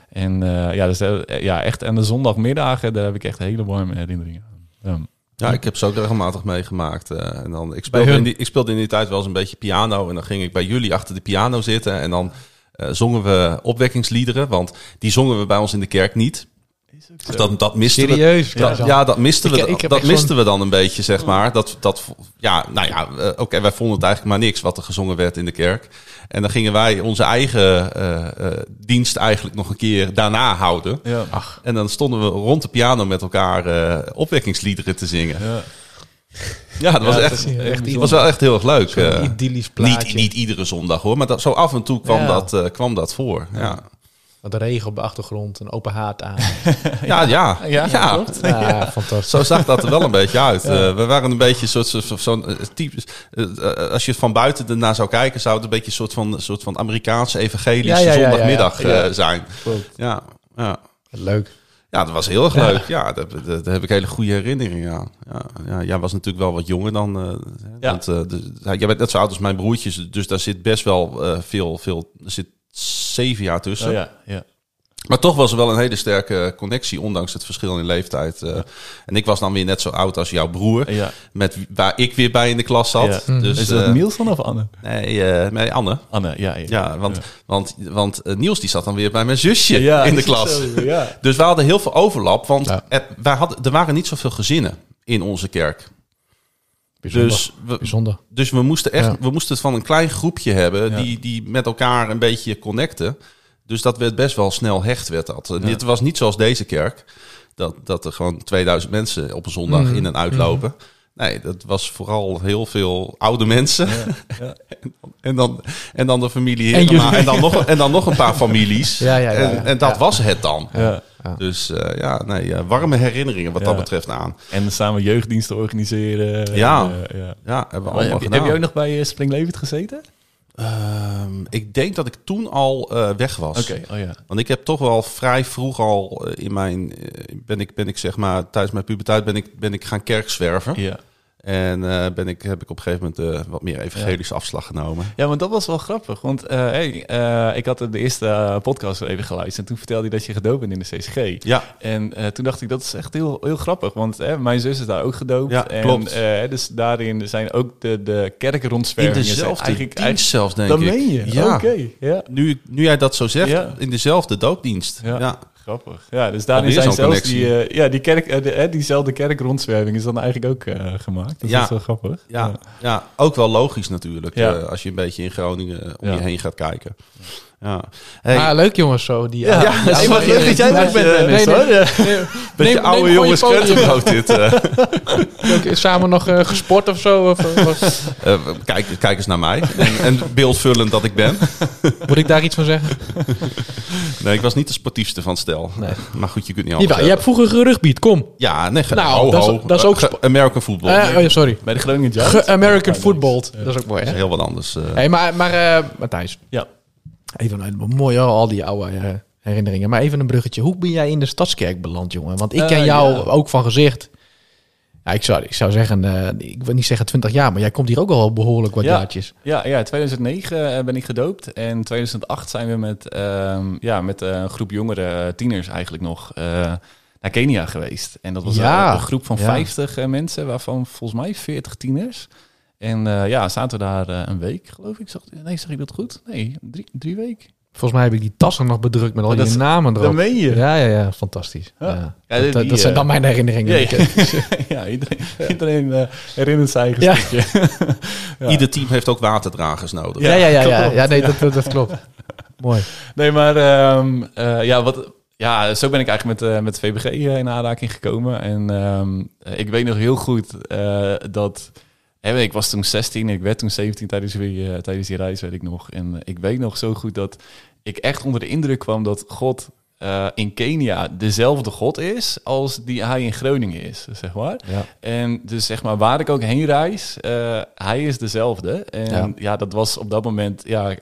Speaker 4: En eh, ja, dus, ja, echt aan de zondagmiddagen, daar heb ik echt hele warme herinneringen aan. Ja.
Speaker 1: Ja, ik heb ze ook regelmatig meegemaakt. eh, en dan, ik, speelde in die, ik speelde in die tijd wel eens een beetje piano. En dan ging ik bij jullie achter de piano zitten. En dan zongen we opwekkingsliederen. Want die zongen we bij ons in de kerk niet. Dus dat, dat misten we.
Speaker 2: Serieus?
Speaker 1: Dat, ja, dat misten we,
Speaker 2: Ik-
Speaker 1: dat misten we dan een beetje, zeg maar. Dat, dat, ja, nou ja, eh, oké, wij vonden het eigenlijk maar niks wat er gezongen werd in de kerk. En dan gingen wij onze eigen eh, eh, dienst eigenlijk nog een keer daarna houden.
Speaker 4: Ja.
Speaker 2: Ach,
Speaker 1: En dan stonden we rond de piano met elkaar eh, opwekkingsliederen te zingen.
Speaker 4: Ja.
Speaker 1: Ja, dat was
Speaker 2: dat
Speaker 1: echt, was wel echt heel erg leuk.
Speaker 2: zo'n
Speaker 1: eh.
Speaker 2: idyllisch plaatje.
Speaker 1: niet, niet iedere zondag hoor, maar dat, zo af en toe kwam,
Speaker 2: Ja.
Speaker 1: dat, eh, kwam dat voor. Ja,
Speaker 2: Wat regen op de achtergrond, een open haard aan.
Speaker 1: ja, ja.
Speaker 4: Ja,
Speaker 1: ja.
Speaker 4: klopt.
Speaker 2: Ja, fantastisch.
Speaker 1: Zo zag dat er wel een beetje uit. Eh, we waren een beetje een soort, soort, zo'n type. eh, als je van buiten ernaar zou kijken, zou het een beetje een soort van, soort van Amerikaanse evangelische
Speaker 2: Ja, ja, ja, ja, ja.
Speaker 1: zondagmiddag eh,
Speaker 2: Ja.
Speaker 1: zijn. Ja, ja.
Speaker 2: Leuk.
Speaker 1: Ja, dat was heel erg leuk. Ja, daar, daar, daar heb ik hele goede herinneringen aan. Ja, ja, jij was natuurlijk wel wat jonger dan... eh,
Speaker 4: Ja.
Speaker 1: want, eh, jij bent net zo oud als mijn broertjes, dus daar zit best wel eh, veel, veel... Er zit zeven jaar tussen.
Speaker 4: Oh, ja, ja.
Speaker 1: Maar toch was er wel een hele sterke connectie, ondanks het verschil in leeftijd. eh. En ik was dan weer net zo oud als jouw broer,
Speaker 4: ja.
Speaker 1: met waar ik weer bij in de klas zat.
Speaker 4: Ja.
Speaker 1: Dus,
Speaker 4: Is dat
Speaker 1: eh,
Speaker 4: Niels dan of Anne?
Speaker 1: Nee, eh, nee, Anne.
Speaker 4: Anne, ja. Ja,
Speaker 1: Ja, want, want, want Niels die zat dan weer bij mijn zusje
Speaker 4: Ja,
Speaker 1: in de klas.
Speaker 4: zo?
Speaker 1: Dus we hadden heel veel overlap, want
Speaker 2: Ja.
Speaker 1: er, wij hadden, er waren niet zoveel gezinnen in onze kerk.
Speaker 2: Bijzonder.
Speaker 1: Dus we,
Speaker 2: Bijzonder.
Speaker 1: dus we moesten echt,
Speaker 2: Ja.
Speaker 1: we moesten het van een klein groepje hebben
Speaker 4: Ja.
Speaker 1: die, die met elkaar een beetje connecten. Dus dat werd best wel snel hecht werd dat. Dit was niet zoals deze kerk, dat, dat er gewoon 2000 mensen op een zondag
Speaker 2: Mhm.
Speaker 1: in en uitlopen. Nee, dat was vooral heel veel oude mensen.
Speaker 4: ja.
Speaker 1: En, dan, en dan de familie
Speaker 2: En.
Speaker 1: En, dan, nog, en dan nog een paar families.
Speaker 2: Ja, ja, ja, ja.
Speaker 1: En, en dat
Speaker 2: Ja.
Speaker 1: was het dan.
Speaker 4: Ja.
Speaker 1: Dus eh, ja, nee, warme herinneringen wat dat betreft aan.
Speaker 4: En samen jeugddiensten organiseren.
Speaker 1: Ja.
Speaker 4: En, eh, ja.
Speaker 1: Ja, hebben we allemaal
Speaker 4: heb,
Speaker 1: gedaan.
Speaker 4: heb je ook nog bij eh, Spring Levend gezeten?
Speaker 1: Ehm, ik denk dat ik toen al eh, weg was.
Speaker 4: Oké, oh ja.
Speaker 1: Want ik heb toch wel vrij vroeg al eh, in mijn... eh, ben, ik, ben ik zeg maar, tijdens mijn puberteit ben ik, ben ik gaan kerkzwerven.
Speaker 4: Ja.
Speaker 1: En eh, ben ik, heb ik op een gegeven moment eh, wat meer evangelische afslag genomen.
Speaker 4: Ja, want dat was wel grappig. Want eh, hey, ik had de eerste podcast even geluisterd. En toen vertelde hij dat je gedoopt bent in de CCG.
Speaker 1: Ja,
Speaker 4: En toen dacht ik, dat is echt heel, heel grappig. Want mijn zus is daar ook gedoopt.
Speaker 1: Ja,
Speaker 4: en,
Speaker 1: klopt.
Speaker 4: dus daarin zijn ook de, de kerkrondzwervingen.
Speaker 1: in dezelfde
Speaker 4: eigenlijk,
Speaker 1: dienst zelfs, denk
Speaker 4: Dat
Speaker 1: ik.
Speaker 4: meen je?
Speaker 1: Ja.
Speaker 4: Oké, ja.
Speaker 1: Nu, nu jij dat zo zegt, in dezelfde doopdienst.
Speaker 4: Ja.
Speaker 1: Ja.
Speaker 4: Grappig. Ja, dus daarin zijn zelfs
Speaker 1: connectie.
Speaker 4: die, eh, ja, die kerk, de, eh, diezelfde kerkrondzwerving is dan eigenlijk ook gemaakt. Dat
Speaker 1: Ja.
Speaker 4: is wel grappig.
Speaker 1: Ja, ja, ook wel logisch natuurlijk.
Speaker 4: Ja.
Speaker 1: als je een beetje in Groningen om
Speaker 4: Ja.
Speaker 1: je heen gaat kijken. Ja. Hey,
Speaker 2: Ah, leuk jongens zo. Die,
Speaker 4: Ja, ja, wat leuk dat jij er ook bent, Dennis,
Speaker 2: nee,
Speaker 4: hoor.
Speaker 2: nee,
Speaker 4: Ja.
Speaker 2: nee,
Speaker 1: beetje oude
Speaker 2: neem
Speaker 1: jongens krentenbrood dit. eh.
Speaker 2: Samen nog eh, gesport of zo? Of, eh,
Speaker 1: Eh, kijk, kijk eens naar mij. En, en beeldvullend dat ik ben.
Speaker 2: moet ik daar iets van zeggen?
Speaker 1: Nee, ik was niet de sportiefste van stel.
Speaker 2: Nee.
Speaker 1: Maar goed, je kunt niet alles
Speaker 2: je hebt vroeger gerugbied, kom.
Speaker 1: Ja, nee,
Speaker 2: Nou,
Speaker 1: ho,
Speaker 2: dat is-
Speaker 1: ho.
Speaker 2: dat is ook
Speaker 1: American football.
Speaker 2: Eh, oh ja, sorry.
Speaker 4: Bij de Groningen Giants. Ja,
Speaker 2: football.
Speaker 4: Ja.
Speaker 2: Dat is ook mooi,
Speaker 1: Dat
Speaker 2: hè?
Speaker 1: is heel wat anders. eh.
Speaker 2: Hey, maar, maar eh, Matthijs,
Speaker 4: Ja.
Speaker 2: Even een mooi hoor, al die oude eh, herinneringen. Maar even een bruggetje. Hoe ben jij in de Stadskerk beland, jongen? Want ik
Speaker 4: Eh,
Speaker 2: ken jou
Speaker 4: ja.
Speaker 2: ook van gezicht. Ja, ik, zou, ik zou zeggen, eh, ik wil niet zeggen 20 jaar, maar jij komt hier ook al behoorlijk wat
Speaker 4: Ja.
Speaker 2: jaartjes.
Speaker 4: Ja, ja, 2009 eh, ben ik gedoopt. En 2008 zijn we met, ehm, ja, met een groep jongeren, eh, tieners eigenlijk nog, naar Kenia geweest. En dat was
Speaker 2: Ja.
Speaker 4: een groep van
Speaker 2: Ja.
Speaker 4: 50 eh, mensen, waarvan volgens mij 40 tieners. En eh, ja, zaten we daar eh, een week, geloof ik. Zag, nee, zeg ik dat goed? Nee, drie, drie weken.
Speaker 2: Volgens mij heb ik die tassen nog bedrukt met al
Speaker 4: Oh,
Speaker 2: die
Speaker 4: dat is-
Speaker 2: namen erop.
Speaker 4: Dat meen je?
Speaker 2: Ja, ja, ja, fantastisch.
Speaker 4: Ja.
Speaker 2: Ja.
Speaker 4: Ja,
Speaker 2: dat,
Speaker 4: die,
Speaker 2: dat zijn
Speaker 4: eh,
Speaker 2: dan mijn herinneringen.
Speaker 4: Ja, ja, iedereen, iedereen eh, herinnert zijn eigen
Speaker 2: Ja.
Speaker 4: stukje. Ja.
Speaker 1: Ieder team heeft ook waterdragers nodig.
Speaker 2: Ja, ja, ja, ja, ja nee, dat, dat, dat klopt. Mooi.
Speaker 4: Nee, maar ehm, eh, ja, wat, ja, zo ben ik eigenlijk met, eh, met VBG eh, in aanraking gekomen. En ehm, eh, ik weet nog heel goed eh, dat... ik was toen 16, ik werd toen 17 tijdens die, eh, tijdens die reis, weet ik nog. En eh, ik weet nog zo goed dat ik echt onder de indruk kwam dat God eh, in Kenia dezelfde God is als die hij in Groningen is, zeg maar.
Speaker 2: Ja.
Speaker 4: En dus zeg maar, waar ik ook heen reis, hij is dezelfde. En
Speaker 2: Ja.
Speaker 4: ja. dat was op dat moment, ja,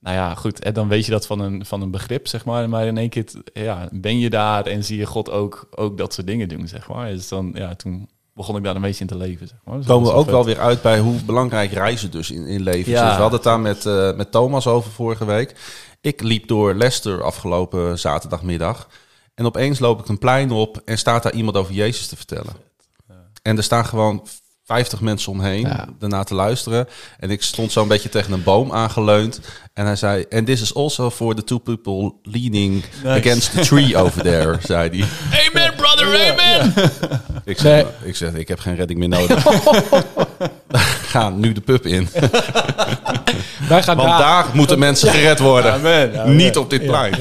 Speaker 4: nou ja, goed. En dan weet je dat van een, van een begrip, zeg maar. Maar in één keer ja, ben je daar en zie je God ook, ook dat soort dingen doen, zeg maar. Dus dan, ja, toen begon ik daar een beetje in te leven, zeg maar. Dus
Speaker 1: komen we ook wel weer uit bij hoe belangrijk reizen dus in, in leven is.
Speaker 4: Ja.
Speaker 1: Dus we hadden het daar met, eh, met Thomas over vorige week. Ik liep door Leicester afgelopen zaterdagmiddag. En opeens loop ik een plein op en staat daar iemand over Jezus te vertellen. En er staan gewoon 50 mensen omheen
Speaker 2: Ja.
Speaker 1: daarna te luisteren. En ik stond zo een beetje tegen een boom aangeleund. En hij zei, and this is also for the two people leaning against the tree over there, zei hij.
Speaker 4: Amen,
Speaker 1: Ik zeg, ik zeg, ik heb geen redding meer nodig. Ga nu de pub in.
Speaker 2: Wij gaan
Speaker 1: Want
Speaker 2: daar.
Speaker 1: daar moeten mensen gered worden.
Speaker 4: Amen, amen.
Speaker 1: Niet op dit plein.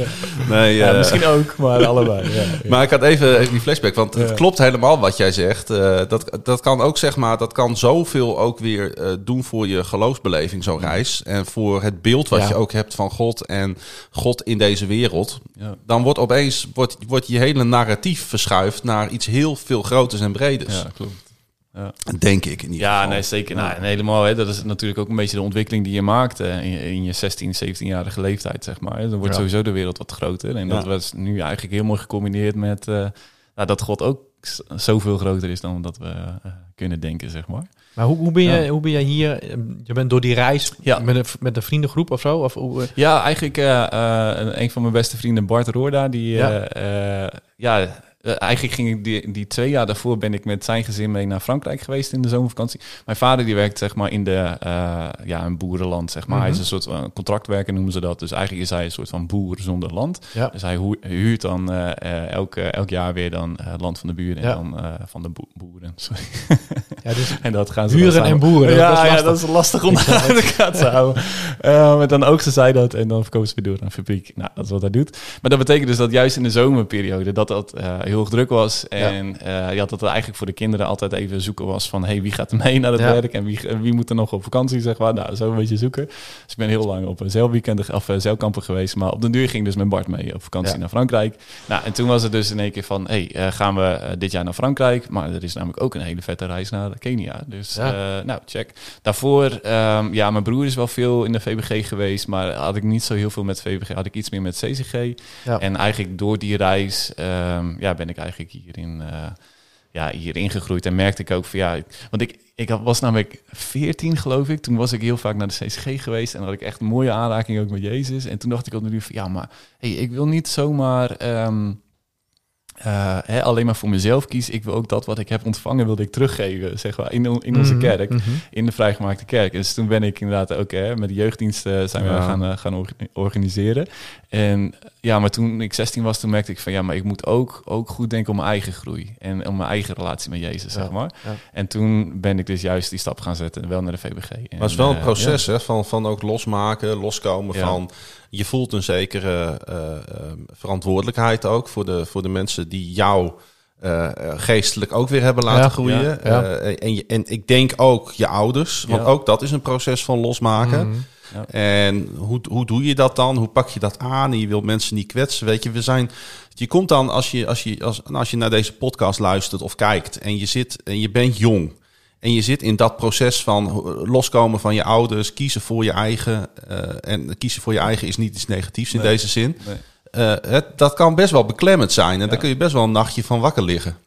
Speaker 1: Nee, eh,
Speaker 4: misschien ook, maar allebei.
Speaker 1: Maar ik had even, even die flashback, want het klopt helemaal wat jij zegt. Eh, dat, dat kan ook, zeg maar, dat kan zoveel ook weer eh, doen voor je geloofsbeleving, zo'n reis. En voor het beeld wat je ook hebt van God en God in deze wereld.
Speaker 4: Ja.
Speaker 1: Dan wordt opeens wordt, wordt je hele narratief verschuift naar iets heel veel groters en breders.
Speaker 4: ja, klopt.
Speaker 1: Denk ik in ieder
Speaker 4: Ja,
Speaker 1: geval.
Speaker 4: nee, zeker. Nou, en helemaal, hè, dat is natuurlijk ook een beetje de ontwikkeling die je maakt eh, in, je- in je 16, 17-jarige leeftijd, zeg maar. Dan wordt
Speaker 2: Ja.
Speaker 4: sowieso de wereld wat groter. En dat
Speaker 1: Ja.
Speaker 4: was nu eigenlijk heel mooi gecombineerd met eh, nou, dat God ook zoveel groter is dan dat we eh, kunnen denken, zeg maar.
Speaker 2: Maar hoe, hoe, ben je,
Speaker 4: Ja.
Speaker 2: hoe ben jij hier? Je bent door die reis
Speaker 4: Ja.
Speaker 2: met, een, met een vriendengroep of zo? Of, hoe, eh,
Speaker 4: Ja, eigenlijk eh, eh, een van mijn beste vrienden, Bart Roorda, die...
Speaker 2: Ja.
Speaker 4: Ja, eh, eigenlijk ging ik die, die twee jaar daarvoor ben ik met zijn gezin mee naar Frankrijk geweest in de zomervakantie. Mijn vader die werkt zeg maar in de eh, ja een boerenland zeg maar. Hij is een soort van contractwerker noemen ze dat. Dus eigenlijk is hij een soort van boer zonder land.
Speaker 2: Ja.
Speaker 4: Dus hij huurt dan eh, eh, elk, eh, elk jaar weer dan eh, land van de buren en
Speaker 2: Ja.
Speaker 4: dan eh, van de boe- boeren. Sorry.
Speaker 2: ja, dus
Speaker 4: En dat gaan ze
Speaker 2: Buren en boeren,
Speaker 4: Ja, ja, dat is lastig om dat uit elkaar te houden. Eh, maar dan oogsten zij dat en dan verkopen ze weer door aan een fabriek. Nou, dat is wat hij doet. Maar dat betekent dus dat juist in de zomerperiode dat dat eh, heel erg druk was. En eh, ja, dat het eigenlijk voor de kinderen altijd even zoeken was van... hey, wie gaat er mee naar het
Speaker 2: Ja.
Speaker 4: werk en wie, wie moet er nog op vakantie, zeg maar. Nou, zo een beetje zoeken. Dus ik ben heel lang op een zeilweekend of uh, zeilkampen geweest. Maar op den duur ging dus met Bart mee op vakantie
Speaker 2: Ja.
Speaker 4: naar Frankrijk. Nou, en toen was het dus in één keer van... hey, eh, gaan we eh, dit jaar naar Frankrijk? Maar er is namelijk ook een hele vette reis naar Kenia. Dus eh, nou, check. Daarvoor, ehm, ja, mijn broer is wel veel in de VBG geweest, maar had ik niet zo heel veel met VBG, had ik iets meer met CCG. En eigenlijk door die reis, ehm, ja, ben ik eigenlijk hierin, eh ja, hierin gegroeid en merkte ik ook van ja, want ik, ik was namelijk 14 geloof ik, toen was ik heel vaak naar de CCG geweest en had ik echt mooie aanraking ook met Jezus. En toen dacht ik de duur van ja, maar hey, ik wil niet zomaar... ehm, eh, hè, alleen maar voor mezelf kiezen. Ik wil ook dat wat ik heb ontvangen, wilde ik teruggeven, zeg maar, in, in onze
Speaker 2: Mhm,
Speaker 4: kerk
Speaker 2: mhm.
Speaker 4: in de vrijgemaakte kerk. Dus toen ben ik inderdaad ook hè, met de jeugddiensten zijn we
Speaker 1: Ja.
Speaker 4: gaan, eh, gaan or- organiseren. En ja, maar toen ik 16 was, toen merkte ik van ja, maar ik moet ook, ook goed denken om mijn eigen groei en om mijn eigen relatie met Jezus, zeg maar.
Speaker 2: ja.
Speaker 4: En toen ben ik dus juist die stap gaan zetten, wel naar de VBG. En,
Speaker 1: Maar het is wel een
Speaker 4: eh,
Speaker 1: proces hè, van, van ook losmaken, loskomen
Speaker 4: Ja.
Speaker 1: van... Je voelt een zekere eh, eh, verantwoordelijkheid ook voor de, voor de mensen die jou eh, eh, geestelijk ook weer hebben laten
Speaker 2: Ja,
Speaker 1: groeien.
Speaker 2: ja, ja.
Speaker 1: En, je, en ik denk ook je ouders, want ook dat is een proces van losmaken.
Speaker 2: Mhm.
Speaker 1: En hoe, hoe doe je dat dan? Hoe pak je dat aan? En je wilt mensen niet kwetsen. Weet je, we zijn. Je komt dan als je, als je, als, als je naar deze podcast luistert of kijkt en je zit en je bent jong. En je zit in dat proces van loskomen van je ouders, kiezen voor je eigen. eh, en kiezen voor je eigen is niet iets negatiefs in
Speaker 4: Nee.
Speaker 1: deze zin.
Speaker 4: Nee.
Speaker 1: Eh, het, dat kan best wel beklemmend zijn. En
Speaker 4: Ja.
Speaker 1: daar kun je best wel een nachtje van wakker liggen.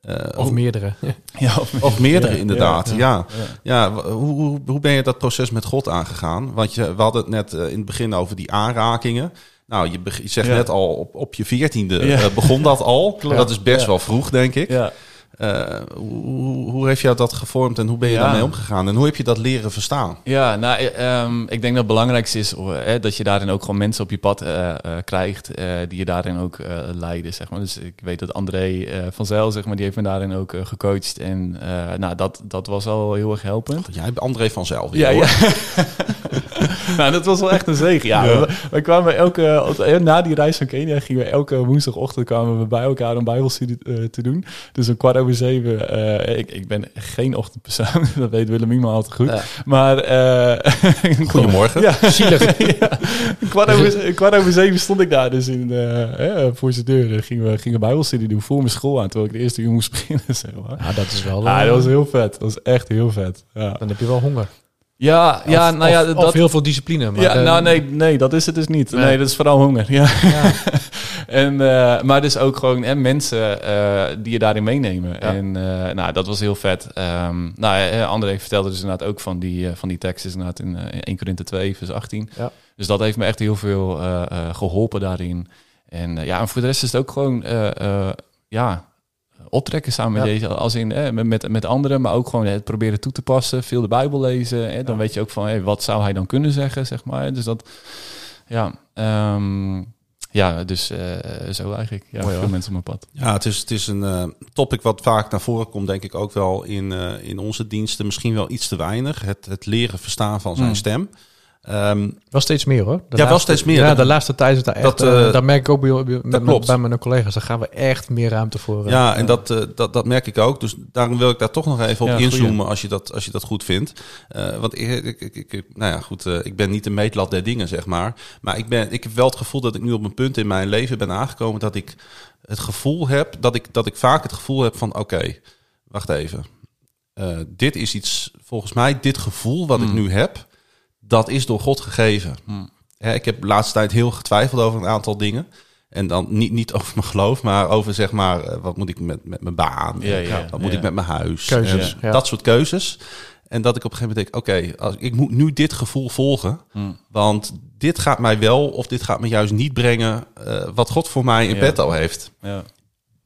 Speaker 1: Eh,
Speaker 2: Of
Speaker 1: hoe-
Speaker 2: meerdere.
Speaker 4: Ja, of,
Speaker 1: of meerdere,
Speaker 4: Ja,
Speaker 1: inderdaad. Ja,
Speaker 4: ja,
Speaker 1: ja. hoe, hoe, hoe ben je dat proces met God aangegaan? Want je, we hadden het net eh, in het begin over die aanrakingen. Nou, je, zegt
Speaker 4: Ja.
Speaker 1: net al, op, op je veertiende
Speaker 4: Ja.
Speaker 1: eh, begon dat al.
Speaker 4: Klopt.
Speaker 1: Dat is best
Speaker 4: Ja.
Speaker 1: wel vroeg, denk ik.
Speaker 4: ja.
Speaker 1: Eh, hoe, hoe- heeft jou dat gevormd en hoe ben je
Speaker 4: Ja.
Speaker 1: daarmee omgegaan? En hoe heb je dat leren verstaan?
Speaker 4: Ja, nou, eh, ehm, ik denk dat het belangrijkste is eh, dat je daarin ook gewoon mensen op je pad krijgt die je daarin ook leiden, zeg maar. Dus ik weet dat André van Zijl, zeg maar, die heeft me daarin ook gecoacht. En nou, dat, dat was al heel erg helpend.
Speaker 1: Jij bent André van Zelf.
Speaker 4: Ja,
Speaker 1: hoor.
Speaker 4: ja. nou, dat was wel echt een zegen. Ja, We, we kwamen elke, na die reis van Kenia gingen we elke woensdagochtend kwamen we bij elkaar om bijbelstudie uh, te doen. Dus een kwart over zeven. Uh, ik, ik ben geen ochtendpersoon, dat weet Willemien al te goed. Ja. Maar uh,
Speaker 1: goedemorgen.
Speaker 4: Ja, zielig. ja, kwart over, kwart over zeven stond ik daar dus in voor zijn deur. Gingen we gingen bijbelstudie doen voor mijn school aan, terwijl ik de eerste uur moest beginnen. Zeg maar.
Speaker 2: Ja, dat is wel.
Speaker 4: Ja, dat was heel vet. Dat was echt heel vet. Ja.
Speaker 2: Dan heb je wel honger.
Speaker 4: Ja, ja, nou ja,
Speaker 2: dat, of heel veel discipline.
Speaker 4: Maar ja, nou nee, nee, dat is het dus niet. Nee, dat is vooral honger. Ja. ja. en, uh, maar dus ook gewoon en mensen uh, die je daarin meenemen. En uh, nou, dat was heel vet. Um, nou, André vertelde dus inderdaad ook van die, van die tekst is inderdaad in 1 Korinthe 2, vers 18. Ja. Dus dat heeft me echt heel veel geholpen daarin. En ja, en voor de rest is het ook gewoon, ja, optrekken samen met deze, als in eh, met, met anderen, maar ook gewoon het proberen toe te passen, veel de Bijbel lezen. dan weet je ook van hey, wat zou hij dan kunnen zeggen, zeg maar. Dus dat, ja, um, ja, dus uh, zo eigenlijk. Ja, Mooi, veel mensen op mijn pad.
Speaker 1: Ja, het is, het is een uh, topic wat vaak naar voren komt, denk ik ook wel in, uh, in onze diensten. Misschien wel iets te weinig. Het, het leren verstaan van zijn mm. stem.
Speaker 2: Um, wel steeds meer hoor.
Speaker 1: De ja, wel steeds meer.
Speaker 2: Ja, de laatste tijd is daar echt. Dat, uh, daar merk ik ook bij, bij, met, bij mijn collega's. Daar gaan we echt meer ruimte voor.
Speaker 1: Uh, ja, en dat, uh, dat, dat merk ik ook. Dus daarom wil ik daar toch nog even op ja, inzoomen als je dat, als je dat goed vindt. want ik, ik, ik, ik, nou ja, goed, ik ben niet de meetlat der dingen, zeg maar. Maar ik, ben, ik heb wel het gevoel dat ik nu op een punt in mijn leven ben aangekomen dat ik het gevoel heb, dat ik, dat ik vaak het gevoel heb van oké, wacht even. dit is iets, volgens mij, dit gevoel wat ik hmm. nu heb dat is door God gegeven. Hmm. ik heb de laatste tijd heel getwijfeld over een aantal dingen. En dan niet, niet over mijn geloof, maar over zeg maar, eh, wat moet ik met, met mijn baan? Ja, ja, wat moet ik met mijn huis?
Speaker 2: Keuzes.
Speaker 1: Dat soort keuzes. En dat ik op een gegeven moment denk, oké, als ik moet nu dit gevoel volgen. Hmm. Want dit gaat mij wel of dit gaat me juist niet brengen uh, wat God voor mij in bed al heeft. Ja.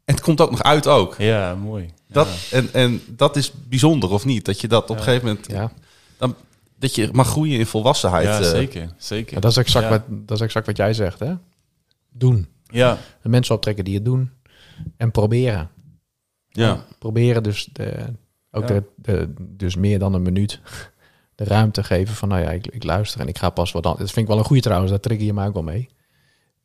Speaker 1: En het komt ook nog uit ook.
Speaker 4: Ja, mooi.
Speaker 1: Dat, en, en dat is bijzonder of niet? Dat je dat op een gegeven moment... Ja. Dan, dat je mag groeien in volwassenheid.
Speaker 4: Ja, eh. zeker. zeker.
Speaker 2: dat, is exact wat, dat is exact wat jij zegt, hè? Doen.
Speaker 4: Ja.
Speaker 2: De mensen optrekken die het doen. En proberen.
Speaker 1: Ja.
Speaker 2: proberen dus, de, ook de, de, dus meer dan een minuut de ruimte geven van, nou ja, ik, ik luister en ik ga pas wat dan. Dat vind ik wel een goede trouwens, daar trigger je mij ook wel mee.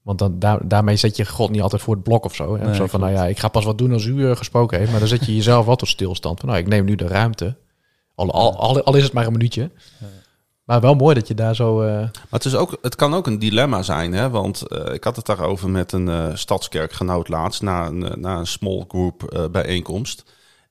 Speaker 2: Want dan, daar, daarmee zet je God niet altijd voor het blok of zo. Hè? zo van, nou ja, ik ga pas wat doen als u uh, gesproken heeft. Maar dan zet je jezelf wat tot stilstand. Van, nou, ik neem nu de ruimte al, al, al, is het maar een minuutje. Maar wel mooi dat je daar zo. Uh... Maar
Speaker 1: het, is ook, het kan ook een dilemma zijn, hè? Want uh, ik had het daarover met een uh, stadskerkgenoot laatst na een, na een small group bijeenkomst.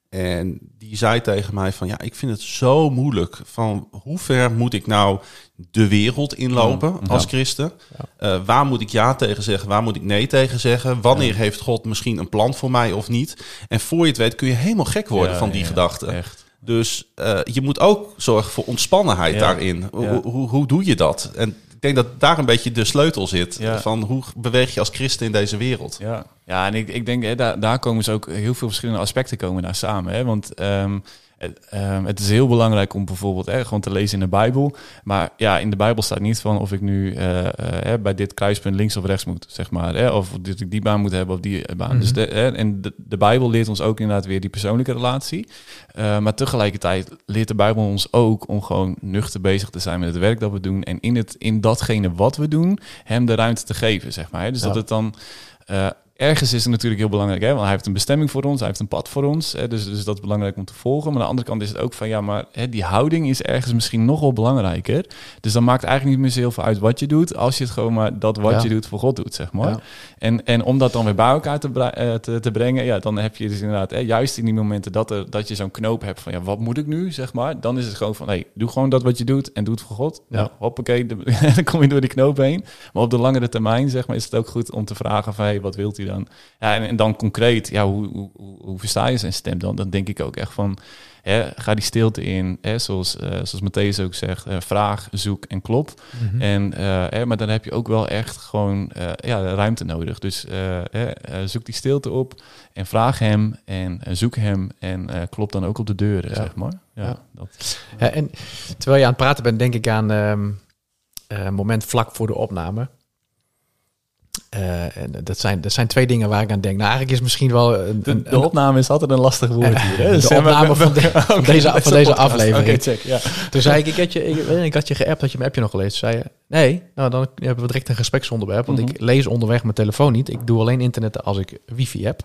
Speaker 1: En die zei tegen mij van ja, ik vind het zo moeilijk. Van hoe ver moet ik nou de wereld inlopen mm, als christen? Ja. waar moet ik ja tegen zeggen? Waar moet ik nee tegen zeggen? Wanneer heeft God misschien een plan voor mij of niet? En voor je het weet kun je helemaal gek worden van die gedachten. Echt. Dus uh, je moet ook zorgen voor ontspannenheid daarin. Hoe, hoe, hoe, doe je dat? En ik denk dat daar een beetje de sleutel zit. Van hoe beweeg je als christen in deze wereld?
Speaker 4: Ja, ja en ik, ik denk, hè, daar, daar komen dus ook heel veel verschillende aspecten komen daar samen. Hè? Want um, Ehm, het is heel belangrijk om bijvoorbeeld eh, gewoon te lezen in de Bijbel. Maar ja, in de Bijbel staat niet van of ik nu uh, uh, bij dit kruispunt links of rechts moet, zeg maar. Hè, of dat ik die baan moet hebben of die baan. Dus mhm. de, en de, de, Bijbel leert ons ook inderdaad weer die persoonlijke relatie. maar tegelijkertijd leert de Bijbel ons ook om gewoon nuchter bezig te zijn met het werk dat we doen. En in, het, in datgene wat we doen, hem de ruimte te geven, zeg maar. Hè. Dus dat het dan ergens is het natuurlijk heel belangrijk, hè? want hij heeft een bestemming voor ons, hij heeft een pad voor ons. Hè? Dus, dus dat is belangrijk om te volgen. Maar aan de andere kant is het ook van, ja, maar hè, die houding is ergens misschien nog wel belangrijker. Dus dan maakt eigenlijk niet meer zo heel veel uit wat je doet, als je het gewoon maar dat wat je doet voor God doet, zeg maar. En, en om dat dan weer bij elkaar te, uh, te, te, brengen, ja, dan heb je dus inderdaad, hè, juist in die momenten dat, er, dat je zo'n knoop hebt van, ja, wat moet ik nu, zeg maar. Dan is het gewoon van, hey, doe gewoon dat wat je doet en doe het voor God. Ja. Nou, hoppakee, dan kom je door die knoop heen. Maar op de langere termijn, zeg maar, is het ook goed om te vragen van, hey, wat wilt u dan? Ja, en, en dan concreet, ja, hoe, hoe, hoe, versta je zijn stem dan? Dan denk ik ook echt van, hè, ga die stilte in, hè, zoals, uh, zoals Matthäus ook zegt, uh, vraag, zoek en klop. Mhm. en, uh, hè, maar dan heb je ook wel echt gewoon ja, ruimte nodig. Dus zoek die stilte op en vraag hem en zoek hem en klop dan ook op de deuren, zeg maar. Ja, ja. Dat,
Speaker 2: ja, en terwijl je aan het praten bent, denk ik aan um, moment vlak voor de opname. Eh, en dat, zijn, dat zijn twee dingen waar ik aan denk. Nou, eigenlijk is misschien wel een,
Speaker 4: De,
Speaker 2: een,
Speaker 4: de opname is altijd een lastig woord hier. Hè?
Speaker 2: de
Speaker 4: Zeg maar-
Speaker 2: opname van, de- van deze, van deze aflevering.
Speaker 4: Check, ja.
Speaker 2: Toen zei ik, ik had je, ik, ik had je geappt, had je mijn appje nog gelezen? Zei je, nee, nou dan hebben we direct een gespreksonderwerp. Want ik lees onderweg mijn telefoon niet. Ik doe alleen internet als ik wifi heb.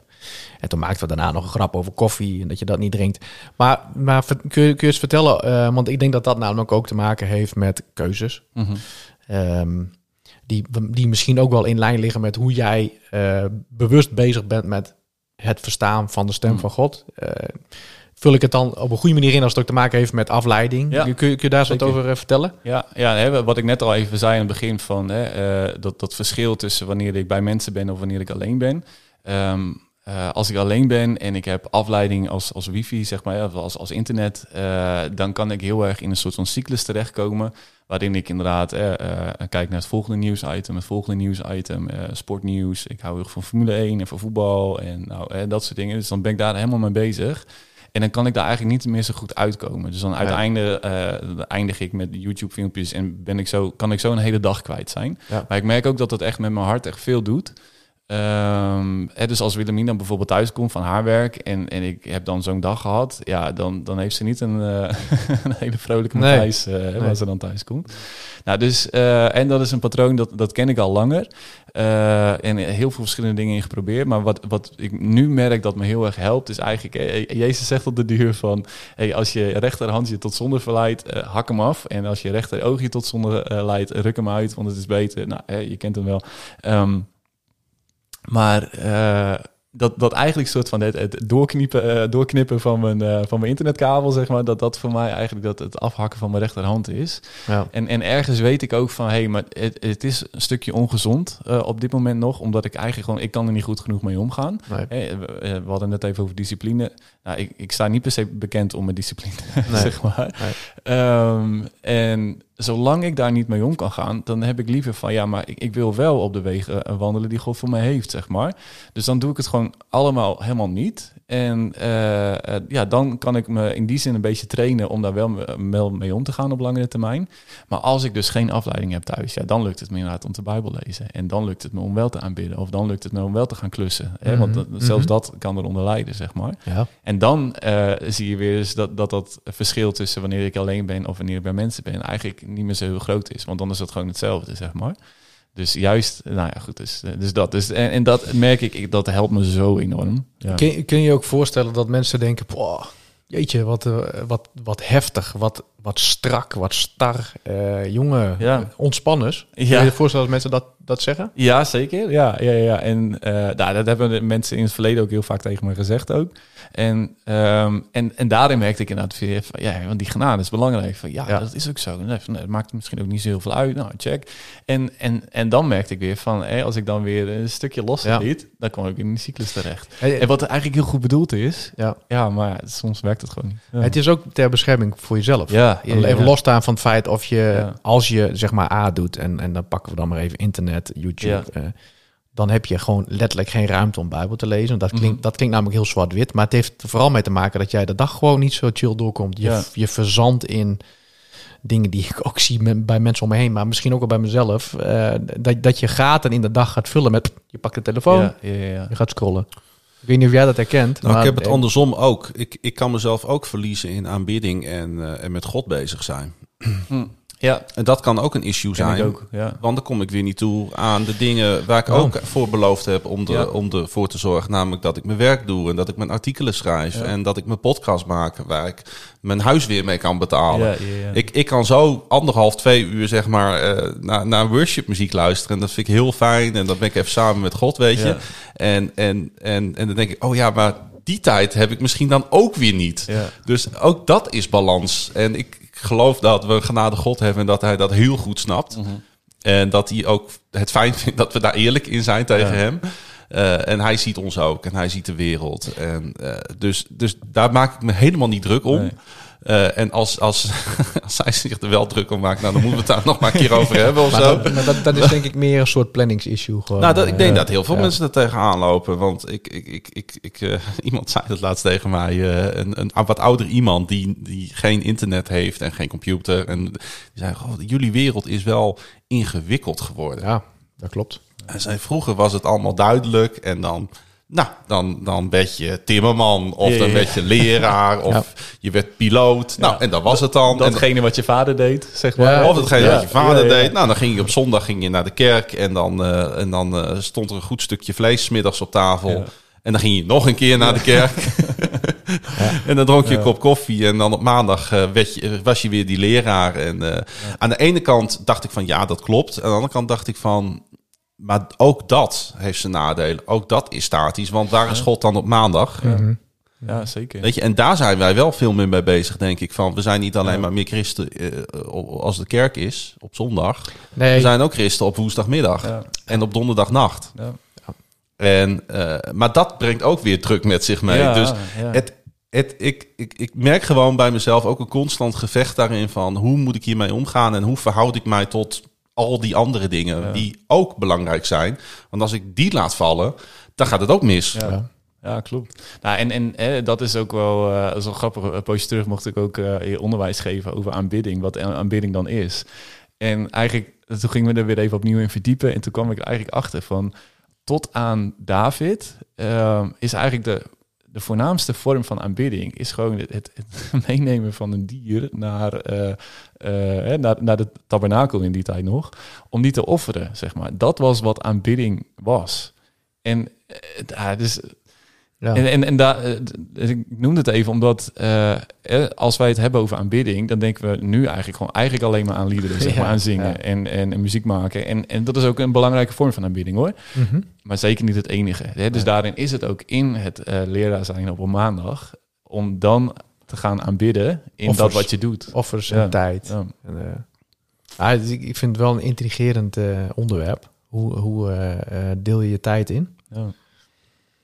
Speaker 2: En toen maakten we daarna nog een grap over koffie en dat je dat niet drinkt. Maar, maar kun, je, kun je eens vertellen, eh, want ik denk dat dat namelijk ook te maken heeft met keuzes.
Speaker 4: Mhm.
Speaker 2: Ehm, die, die misschien ook wel in lijn liggen met hoe jij eh, bewust bezig bent met het verstaan van de stem
Speaker 4: Mm.
Speaker 2: van God. Eh, vul ik het dan op een goede manier in als het ook te maken heeft met afleiding?
Speaker 4: Ja,
Speaker 2: kun, je, kun je daar eens wat
Speaker 4: zeker.
Speaker 2: over eh, vertellen?
Speaker 4: Ja, ja hè, wat ik net al even zei aan het begin van hè, dat, dat verschil tussen wanneer ik bij mensen ben of wanneer ik alleen ben. Ehm, eh, als ik alleen ben en ik heb afleiding als, als wifi, zeg maar, of als, als internet, eh, dan kan ik heel erg in een soort van cyclus terechtkomen. Waarin ik inderdaad eh, kijk naar het volgende nieuwsitem, het volgende nieuwsitem, sportnieuws. Ik hou heel van Formule 1 en van voetbal en nou, dat soort dingen. Dus dan ben ik daar helemaal mee bezig. En dan kan ik daar eigenlijk niet meer zo goed uitkomen. Dus dan uiteindelijk eindig ik met YouTube-filmpjes en ben ik zo, kan ik zo een hele dag kwijt zijn.
Speaker 2: Ja.
Speaker 4: Maar ik merk ook dat dat echt met mijn hart echt veel doet. Ehm, hè, dus als Willemina bijvoorbeeld thuis komt van haar werk en, en ik heb dan zo'n dag gehad, ja, dan, dan heeft ze niet een, eh, een hele vrolijke
Speaker 2: Nee.
Speaker 4: Matthijs eh, hè, waar ze dan thuis komt. Nou, dus, eh, en dat is een patroon dat, dat ken ik al langer. En heel veel verschillende dingen in geprobeerd. Maar wat, wat ik nu merk dat me heel erg helpt, is eigenlijk... Jezus zegt op de duur van... Hey, als je rechterhand je tot zonde verleidt, hak hem af. En als je rechter oog je tot zonde leidt, ruk hem uit, want het is beter. Nou, je kent hem wel. Ehm, maar eh, dat, dat eigenlijk soort van het, het doorknippen, eh, doorknippen van mijn, eh, van mijn internetkabel, zeg maar, dat dat voor mij eigenlijk dat het afhakken van mijn rechterhand is.
Speaker 2: Ja.
Speaker 4: En, en ergens weet ik ook van, hé, hey, maar het, het is een stukje ongezond op dit moment nog, omdat ik eigenlijk gewoon, ik kan er niet goed genoeg mee omgaan.
Speaker 2: Nee.
Speaker 4: We, we hadden het net even over discipline. Nou, ik, ik sta niet per se bekend om mijn discipline,
Speaker 2: Nee.
Speaker 4: zeg maar.
Speaker 2: Nee.
Speaker 4: Ehm, en zolang ik daar niet mee om kan gaan, dan heb ik liever van, ja, maar ik, ik wil wel op de wegen eh, wandelen die God voor mij heeft, zeg maar. Dus dan doe ik het gewoon allemaal helemaal niet. En eh, eh, ja, dan kan ik me in die zin een beetje trainen om daar wel, me- wel mee om te gaan op langere termijn. Maar als ik dus geen afleiding heb thuis, ja, dan lukt het me inderdaad om te Bijbel lezen. En dan lukt het me om wel te aanbidden. Of dan lukt het me om wel te gaan klussen. Hè? Want dat- zelfs dat kan eronder lijden, zeg maar.
Speaker 2: Ja.
Speaker 4: En dan zie je weer eens dat, dat dat verschil tussen wanneer ik alleen ben of wanneer ik bij mensen ben eigenlijk niet meer zo heel groot is. Want dan is het gewoon hetzelfde, zeg maar. Dus juist, nou ja, goed, dus, dus dat. Dus, en, dat merk ik, dat helpt me zo enorm.
Speaker 2: Kun, kun je ook voorstellen dat mensen denken, "Boah, jeetje, wat, eh, wat, wat heftig, wat, wat strak, wat star. eh jongen,
Speaker 4: Ja.
Speaker 2: ontspanners.
Speaker 4: Ja.
Speaker 2: Kun je je voorstellen dat mensen dat, dat zeggen?
Speaker 4: Ja, zeker. Ja, ja, ja. En nou, dat hebben de mensen in het verleden ook heel vaak tegen me gezegd ook. En, ehm, en, en daarin merkte ik inderdaad weer van, ja, want die genade is belangrijk. Van, ja,
Speaker 2: Ja.
Speaker 4: dat is ook zo. Nee, dat maakt misschien ook niet zo heel veel uit. Nou, check. En, en, en dan merkte ik weer van, hé, als ik dan weer een stukje los liet, dan kwam ik in die cyclus terecht.
Speaker 2: Eh,
Speaker 4: En wat eigenlijk heel goed bedoeld is,
Speaker 2: Ja.
Speaker 4: ja, maar soms werkt het gewoon niet.
Speaker 2: Het is ook ter bescherming voor jezelf.
Speaker 4: Ja, ja,
Speaker 2: Even
Speaker 4: ja.
Speaker 2: losstaan van het feit of je, als je zeg maar A doet, en, en dan pakken we dan maar even internet, YouTube, eh, dan heb je gewoon letterlijk geen ruimte om Bijbel te lezen. Dat klinkt,
Speaker 4: Mhm.
Speaker 2: dat klinkt namelijk heel zwart-wit, maar het heeft er vooral mee te maken dat jij de dag gewoon niet zo chill doorkomt. Je, je verzandt in dingen die ik ook zie bij mensen om me heen, maar misschien ook wel bij mezelf. eh, dat, dat je gaten in de dag gaat vullen met, je pakt de telefoon,
Speaker 4: Ja, ja, ja.
Speaker 2: je gaat scrollen. Ik weet niet of jij dat herkent.
Speaker 1: Nou,
Speaker 2: maar
Speaker 1: ik heb het andersom ook. Ik, ik kan mezelf ook verliezen in aanbidding en, eh, en met God bezig zijn.
Speaker 4: Hm. Ja,
Speaker 1: En dat kan ook een issue
Speaker 4: ken
Speaker 1: zijn.
Speaker 4: ik ook. Ja.
Speaker 1: Want dan kom ik weer niet toe aan de dingen waar ik
Speaker 2: Oh.
Speaker 1: ook voor beloofd heb om, de,
Speaker 4: Ja.
Speaker 1: om ervoor te zorgen. Namelijk dat ik mijn werk doe en dat ik mijn artikelen schrijf.
Speaker 4: Ja.
Speaker 1: En dat ik mijn podcast maak waar ik mijn huis weer mee kan betalen. Ik, ik kan zo anderhalf, twee uur zeg maar eh, naar, naar worshipmuziek luisteren. En dat vind ik heel fijn. En dan ben ik even samen met God, weet je. En, en, en, en dan denk ik, oh ja, maar die tijd heb ik misschien dan ook weer niet.
Speaker 4: Ja.
Speaker 1: Dus ook dat is balans. En ik, ik geloof dat we een genade God hebben en dat hij dat heel goed snapt.
Speaker 4: Mhm.
Speaker 1: En dat hij ook het fijn vindt dat we daar eerlijk in zijn tegen
Speaker 4: Ja.
Speaker 1: hem. Eh, en hij ziet ons ook en hij ziet de wereld. En, eh, dus, dus daar maak ik me helemaal niet druk om.
Speaker 4: Nee.
Speaker 1: Eh, en als, als, als hij zich er wel druk om maakt, nou, dan moeten we het daar nog maar een keer over hebben of
Speaker 2: Maar
Speaker 1: zo.
Speaker 2: dat, maar dat, dat is denk ik meer een soort planningsissue. Gewoon.
Speaker 1: Nou, dat, ik denk
Speaker 2: Eh,
Speaker 1: dat heel veel
Speaker 2: ja.
Speaker 1: mensen er tegenaan lopen. Want ik, ik, ik, ik, ik, eh, iemand zei dat laatst tegen mij. een, een wat ouder iemand die, die geen internet heeft en geen computer. En die zei, "Goh, jullie wereld is wel ingewikkeld geworden.
Speaker 2: Ja, dat klopt.
Speaker 1: Zei, vroeger was het allemaal duidelijk en dan... Nou, dan, dan werd je timmerman of
Speaker 4: Ja,
Speaker 1: dan werd je leraar of
Speaker 2: Ja.
Speaker 1: je werd piloot. Nou, en dat was het dan. En
Speaker 4: Datgene wat je vader deed, zeg maar.
Speaker 1: of
Speaker 4: Ja,
Speaker 1: wat je vader deed. Nou, dan ging je op zondag ging je naar de kerk en dan, eh, en dan eh, stond er een goed stukje vlees middags op tafel. En dan ging je nog een keer naar de kerk. en dan dronk je een kop koffie. En dan op maandag eh, werd je, was je weer die leraar. En aan de ene kant dacht ik van ja, dat klopt. Aan de andere kant dacht ik van. Maar ook dat heeft zijn nadelen. Ook dat is statisch. Want waar is God dan op maandag?
Speaker 2: Mhm.
Speaker 4: Ja, zeker.
Speaker 1: Weet je, en daar zijn wij wel veel meer mee bezig, denk ik. Van, we zijn niet alleen
Speaker 4: Ja.
Speaker 1: maar meer christen eh, als de kerk is op zondag.
Speaker 2: Nee,
Speaker 1: We zijn ook christen op woensdagmiddag
Speaker 4: Ja.
Speaker 1: en op donderdagnacht.
Speaker 4: Ja.
Speaker 1: En, eh, maar dat brengt ook weer druk met zich mee.
Speaker 4: Ja,
Speaker 1: dus
Speaker 4: ja.
Speaker 1: het, het, ik, ik, ik merk gewoon bij mezelf ook een constant gevecht daarin van hoe moet ik hiermee omgaan en hoe verhoud ik mij tot al die andere dingen
Speaker 4: Ja.
Speaker 1: die ook belangrijk zijn. Want als ik die laat vallen, dan gaat het ook mis.
Speaker 4: Ja.
Speaker 2: Ja.
Speaker 4: Klopt. Nou, en en eh, dat is ook wel, eh, dat is wel grappig. Een poosje terug mocht ik ook eh, hier onderwijs geven over aanbidding, wat aanbidding dan is. En eigenlijk, toen gingen we er weer even opnieuw in verdiepen. En toen kwam ik er eigenlijk achter van, tot aan David eh, is eigenlijk de, de voornaamste vorm van aanbidding, is gewoon het, het, meenemen van een dier naar, eh, eh, naar, naar de tabernakel in die tijd nog, om die te offeren, zeg maar. Dat was wat aanbidding was. En ja, dus
Speaker 2: ja.
Speaker 4: en, en, en daar, eh, dus ik noemde het even omdat eh, eh, als wij het hebben over aanbidding, dan denken we nu eigenlijk gewoon eigenlijk alleen maar aan liederen, zeg
Speaker 2: Ja,
Speaker 4: maar, aan zingen
Speaker 2: ja.
Speaker 4: en, en, en muziek maken. En, en dat is ook een belangrijke vorm van aanbidding hoor.
Speaker 2: Mhm.
Speaker 4: Maar zeker niet het enige. Hè? Dus daarin is het ook in het eh, leraar zijn op een maandag om dan te gaan aanbidden in
Speaker 2: Offers.
Speaker 4: dat wat je doet.
Speaker 2: Offers
Speaker 4: Ja.
Speaker 2: en tijd.
Speaker 4: Ja.
Speaker 2: En, ah, dus ik, ik vind het wel een intrigerend eh, onderwerp. Hoe, hoe deel je je tijd in?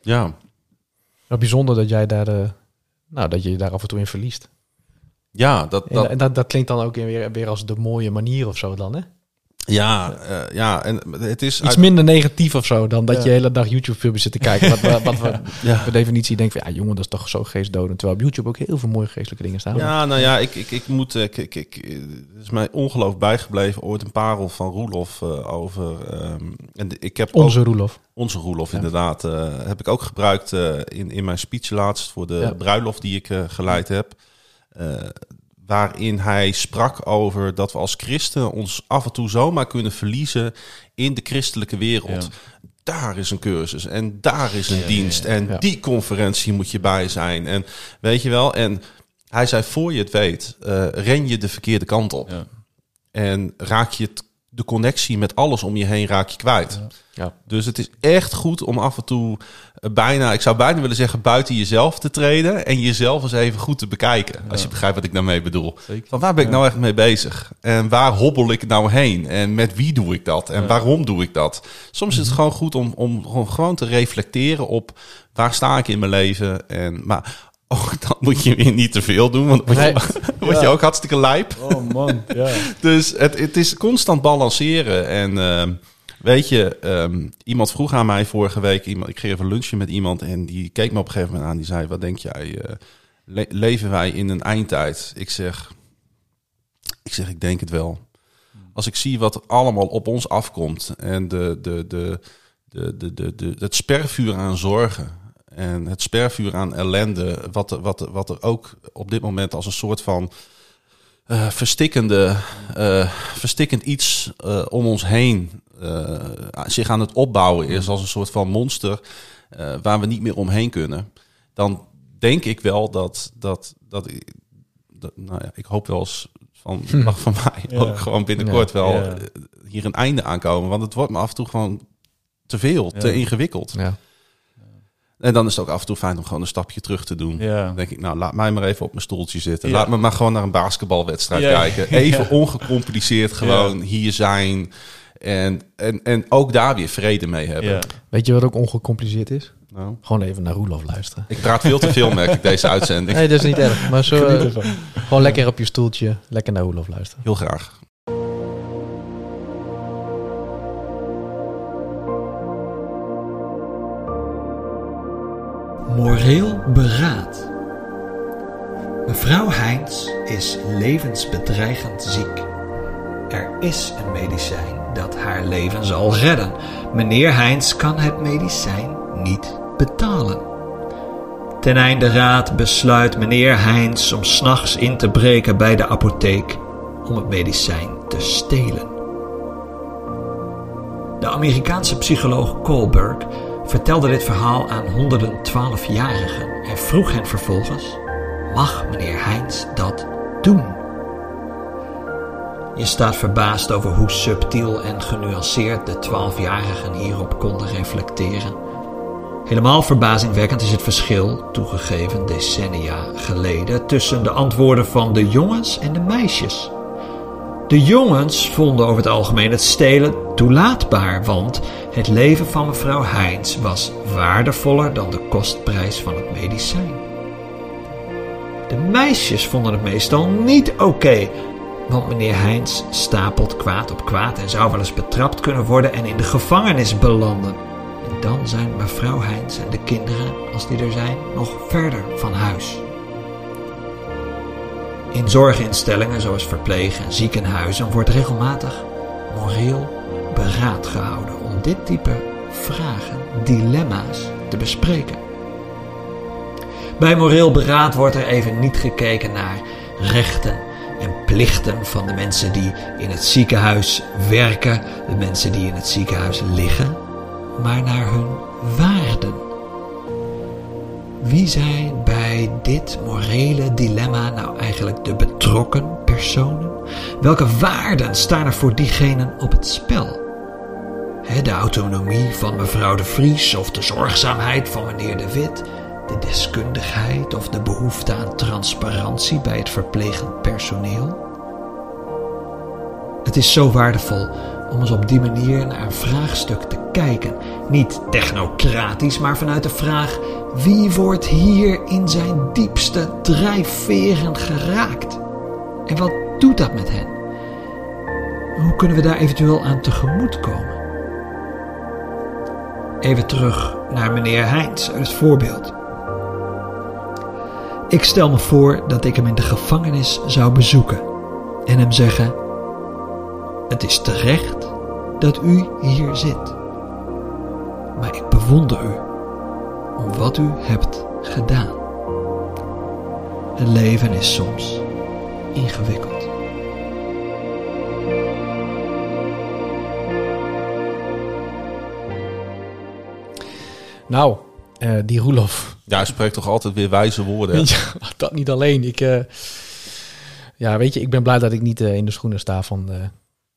Speaker 4: Ja.
Speaker 2: Wel bijzonder dat jij daar, eh, nou, dat je je daar af en toe in verliest.
Speaker 1: ja dat, dat,
Speaker 2: en dat, dat klinkt dan ook weer, weer als de mooie manier of zo dan, hè?
Speaker 1: Ja, eh, ja, en het is
Speaker 2: Iets minder negatief of zo dan dat
Speaker 4: Ja.
Speaker 2: je de hele dag YouTube-filmpjes zit te kijken. Wat, we- wat we
Speaker 1: Ja.
Speaker 2: per definitie denken van, ja jongen, dat is toch zo geestdodend. Terwijl op YouTube ook heel veel mooie geestelijke dingen staan.
Speaker 1: Ja, nou ja, ik, ik, ik moet. Ik, ik, ik, het is mij ongeloof bijgebleven. Ooit een parel van Roelof eh, over. ehm, en ik heb
Speaker 2: Onze
Speaker 1: ook,
Speaker 2: Roelof.
Speaker 1: onze Roelof,
Speaker 2: Ja.
Speaker 1: inderdaad. eh, heb ik ook gebruikt eh, in, in mijn speech laatst voor de
Speaker 2: Ja.
Speaker 1: bruiloft die ik eh, geleid heb. Waarin hij sprak over dat we als christen ons af en toe zomaar kunnen verliezen in de christelijke wereld.
Speaker 4: Ja.
Speaker 1: Daar is een cursus en daar is een
Speaker 4: Ja,
Speaker 1: dienst en die conferentie moet je bij zijn. En weet je wel, en hij zei voor je het weet, eh, ren je de verkeerde kant op. En raak je het, de connectie met alles om je heen raak je kwijt.
Speaker 4: Ja.
Speaker 2: Ja.
Speaker 1: Dus het is echt goed om af en toe eh, bijna, ik zou bijna willen zeggen, buiten jezelf te treden en jezelf eens even goed te bekijken. Als je begrijpt wat ik daarmee bedoel.
Speaker 4: Zeker.
Speaker 1: Van waar ben ik
Speaker 4: Ja.
Speaker 1: nou echt mee bezig? En waar hobbel ik nou heen? En met wie doe ik dat? En
Speaker 4: Ja.
Speaker 1: waarom doe ik dat? Soms is het gewoon goed om, om gewoon te reflecteren op waar sta ik in mijn leven. En, maar ook dan moet je weer niet te veel doen, want dan word je, word je
Speaker 4: Ja.
Speaker 1: ook hartstikke lijp.
Speaker 4: Oh man, ja.
Speaker 1: Dus het, het is constant balanceren. En ehm, weet je, ehm, iemand vroeg aan mij vorige week, iemand, ik ging even lunchen met iemand en die keek me op een gegeven moment aan. Die zei, wat denk jij, eh, le- leven wij in een eindtijd? Ik zeg, ik zeg, ik denk het wel. Als ik zie wat er allemaal op ons afkomt en de, de, de, de, de, de, de, het spervuur aan zorgen en het spervuur aan ellende, wat, er- wat, wat er ook op dit moment als een soort van eh, verstikkende, eh, verstikkend iets eh, om ons heen zich aan het opbouwen is als een soort van monster waar we niet meer omheen kunnen, dan denk ik wel dat dat dat, dat nou ja, ik hoop wel eens van mag van mij
Speaker 4: Ja.
Speaker 1: ook gewoon binnenkort wel
Speaker 4: Ja.
Speaker 1: hier een einde aankomen, want het wordt me af en toe gewoon te veel, te ingewikkeld.
Speaker 2: Ja.
Speaker 1: En dan is het ook af en toe fijn om gewoon een stapje terug te doen.
Speaker 4: Ja.
Speaker 1: Dan denk ik, nou, laat mij maar even op mijn stoeltje zitten.
Speaker 4: Ja.
Speaker 1: Laat me maar gewoon naar een basketbalwedstrijd
Speaker 4: Ja.
Speaker 1: kijken. Even
Speaker 4: Ja.
Speaker 1: ongecompliceerd gewoon hier zijn. En, en, en ook daar weer vrede mee hebben.
Speaker 4: Ja.
Speaker 2: Weet je wat ook ongecompliceerd is?
Speaker 1: Nou,
Speaker 2: Gewoon even naar Roelof luisteren.
Speaker 1: ik praat veel te veel, merk ik, deze uitzending.
Speaker 2: Nee, dat is niet erg. Maar zo, eh, gewoon lekker op je stoeltje, lekker naar Roelof luisteren.
Speaker 1: Heel graag.
Speaker 5: Moreel beraad. Mevrouw Heins is levensbedreigend ziek. Er is een medicijn
Speaker 6: dat haar leven zal redden. Meneer Heinz kan het medicijn niet betalen. Ten einde raad besluit meneer Heinz om s'nachts in te breken bij de apotheek om het medicijn te stelen. De Amerikaanse psycholoog Kohlberg vertelde dit verhaal aan honderden 12-jarigen en vroeg hen vervolgens: Mag meneer Heinz dat doen? Je staat verbaasd over hoe subtiel en genuanceerd de 12-jarigen hierop konden reflecteren. Helemaal verbazingwekkend is het verschil, toegegeven decennia geleden, tussen de antwoorden van de jongens en de meisjes. De jongens vonden over het algemeen het stelen toelaatbaar, want het leven van mevrouw Heinz was waardevoller dan de kostprijs van het medicijn. De meisjes vonden het meestal niet oké, want meneer Heinz stapelt kwaad op kwaad en zou wel eens betrapt kunnen worden en in de gevangenis belanden. En dan zijn mevrouw Heinz en de kinderen, als die er zijn, nog verder van huis. In zorginstellingen zoals verpleeg- en ziekenhuizen wordt regelmatig moreel beraad gehouden om dit type vragen, dilemma's te bespreken. Bij moreel beraad wordt er even niet gekeken naar rechten en plichten van de mensen die in het ziekenhuis werken, de mensen die in het ziekenhuis liggen, maar naar hun waarden. Wie zijn bij dit morele dilemma nou eigenlijk de betrokken personen? Welke waarden staan er voor diegenen op het spel? de autonomie van mevrouw de Vries of de zorgzaamheid van meneer de Wit, de deskundigheid of de behoefte aan transparantie bij het verplegend personeel? Het is zo waardevol om eens op die manier naar een vraagstuk te kijken. Niet technocratisch, maar vanuit de vraag: wie wordt hier in zijn diepste drijfveren geraakt? En wat doet dat met hen? Hoe kunnen we daar eventueel aan tegemoet komen? Even terug naar meneer Heinz uit het voorbeeld. Ik stel me voor dat ik hem in de gevangenis zou bezoeken en hem zeggen: Het is terecht dat u hier zit, maar ik bewonder u om wat u hebt gedaan. Het leven is soms ingewikkeld.
Speaker 2: Nou, eh, die Roelof.
Speaker 1: Ja, hij spreekt toch altijd weer wijze woorden.
Speaker 2: Ja, dat niet alleen. Ik, eh, ja, weet je, ik ben blij dat ik niet eh, in de schoenen sta van eh,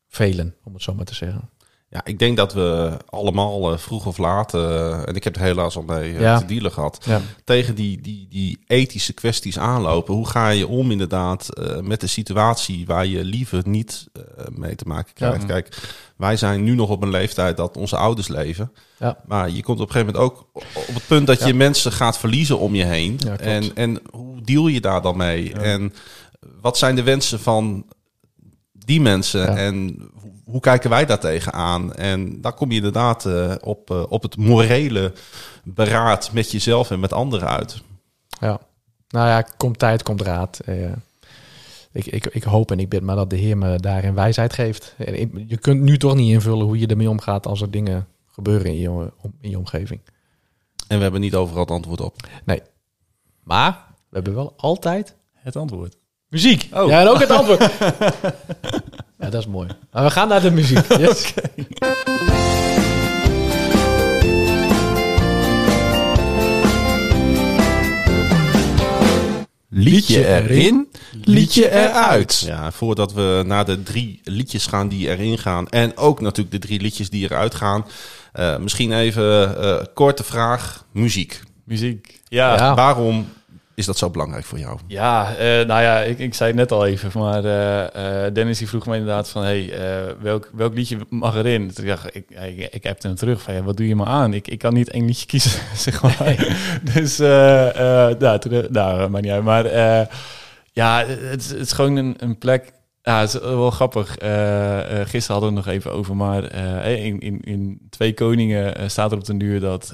Speaker 2: velen, om het zo maar te zeggen.
Speaker 1: Ja, ik denk dat we allemaal eh, vroeg of laat, eh, en ik heb er helaas al mee eh,
Speaker 2: Ja.
Speaker 1: te dealen gehad,
Speaker 2: Ja.
Speaker 1: tegen die, die, die ethische kwesties aanlopen. Hoe ga je om inderdaad met een situatie waar je liever niet mee te maken krijgt?
Speaker 2: Ja.
Speaker 1: Kijk, wij zijn nu nog op een leeftijd dat onze ouders leven.
Speaker 2: Ja.
Speaker 1: Maar je komt op een gegeven moment ook op het punt dat je mensen gaat verliezen om je heen. En, en hoe deal je daar dan mee? En wat zijn de wensen van die mensen?
Speaker 2: Ja.
Speaker 1: En hoe, kijken wij daar tegenaan? En daar kom je inderdaad eh, op, eh, op het morele beraad met jezelf en met anderen uit.
Speaker 2: Ja. Nou ja, komt tijd, komt raad. Eh, ik, ik, ik hoop en ik bid maar dat de Heer me daarin wijsheid geeft. En ik- je kunt nu toch niet invullen hoe je ermee omgaat als er dingen gebeuren in je, om- in je omgeving.
Speaker 1: En we hebben niet overal het antwoord op.
Speaker 2: Nee. Maar we hebben wel altijd
Speaker 4: Het antwoord.
Speaker 2: Muziek.
Speaker 4: Oh.
Speaker 2: Ja, en ook het antwoord. ja, dat is mooi. Maar we gaan naar de muziek. Yes.
Speaker 1: Liedje
Speaker 2: erin, liedje eruit.
Speaker 1: Ja, voordat we naar de drie liedjes gaan die erin gaan. En ook natuurlijk de drie liedjes die eruit gaan. eh, misschien even eh korte vraag. Muziek.
Speaker 4: Muziek. Ja.
Speaker 1: Waarom is dat zo belangrijk voor jou?
Speaker 4: eh, nou ja, ik, ik zei het net al even, maar eh, eh, Dennis die vroeg me inderdaad van, hey, welk, welk liedje mag erin? Toen dacht ik, ik, ik, heb hem terug van, ja, wat doe je me aan? Ik, ik kan niet één liedje kiezen, zeg maar. Dus, nou, toen, nou, maakt niet uit. Maar ja, het, is- het is gewoon een, een plek. Ja, het is wel grappig. Eh, eh, gisteren hadden we het nog even over, maar eh, in, in, in Twee Koningen staat er op den duur dat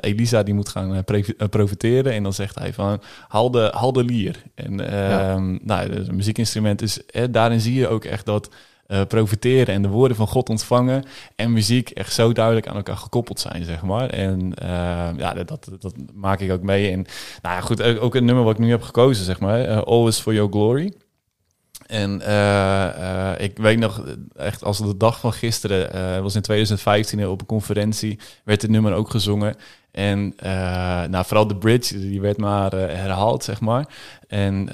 Speaker 4: Elisa die moet gaan profiteren. En dan zegt hij van, haal de, haal de lier. En ehm, nou, het is een muziekinstrument. Eh, daarin zie je ook echt dat profiteren en de woorden van God ontvangen en muziek echt zo duidelijk aan elkaar gekoppeld zijn, zeg maar. En eh, ja, dat, dat, dat maak ik ook mee. En nou ja, goed, ook ook een nummer wat ik nu heb gekozen, zeg maar, Always for Your Glory. En eh, eh, ik weet nog, eh, echt als de dag van gisteren, eh, was in 2015 op een conferentie, werd dit nummer ook gezongen. En nou, vooral de bridge, die werd maar herhaald, zeg maar. En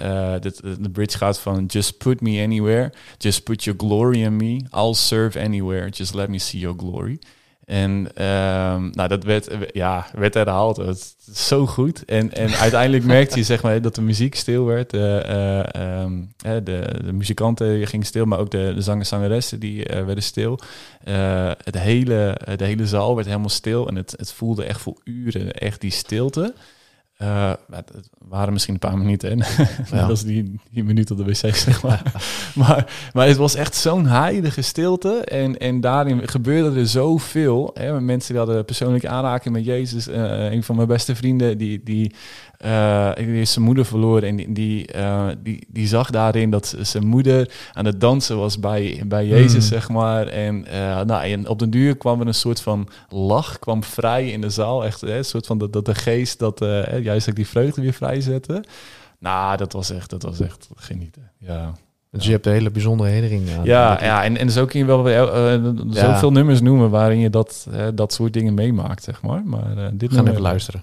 Speaker 4: de bridge gaat van Just put me anywhere, just put your glory in me, I'll serve anywhere, just let me see your glory. En ehm, nou, dat werd, ja, werd herhaald. Het is zo goed. En, en uiteindelijk merkte je zeg maar, dat de muziek stil werd. De, eh, ehm, de, de muzikanten gingen stil, maar ook de, de zangers zangeressen die eh, werden stil. Eh, het hele, de hele zaal werd helemaal stil. En het, het voelde echt voor uren echt die stilte. Maar het waren misschien een paar minuten. En dat was die, die minuut op de wc, zeg maar. maar. Maar het was echt zo'n heilige stilte. En, en daarin gebeurde er zoveel. Hè. Mensen die hadden persoonlijke aanraking met Jezus. Eh, een van mijn beste vrienden, die, die, eh, die is zijn moeder verloren. En die, die, eh, die, die zag daarin dat zijn moeder aan het dansen was bij, bij Jezus,
Speaker 2: Mm.
Speaker 4: zeg maar. En, eh, nou, en op den duur kwam er een soort van lach, kwam vrij in de zaal. Echt hè, een soort van dat, dat de geest, dat eh, juist ook die vreugde weer vrijzette. Nou, dat was echt, dat was echt genieten. Ja.
Speaker 2: Dus je hebt een hele bijzondere herinnering aan.
Speaker 4: Ja, ja en, en zo kun je wel
Speaker 2: Ja.
Speaker 4: zoveel nummers noemen waarin je dat, dat soort dingen meemaakt, zeg maar. Maar dit
Speaker 2: gaan even luisteren.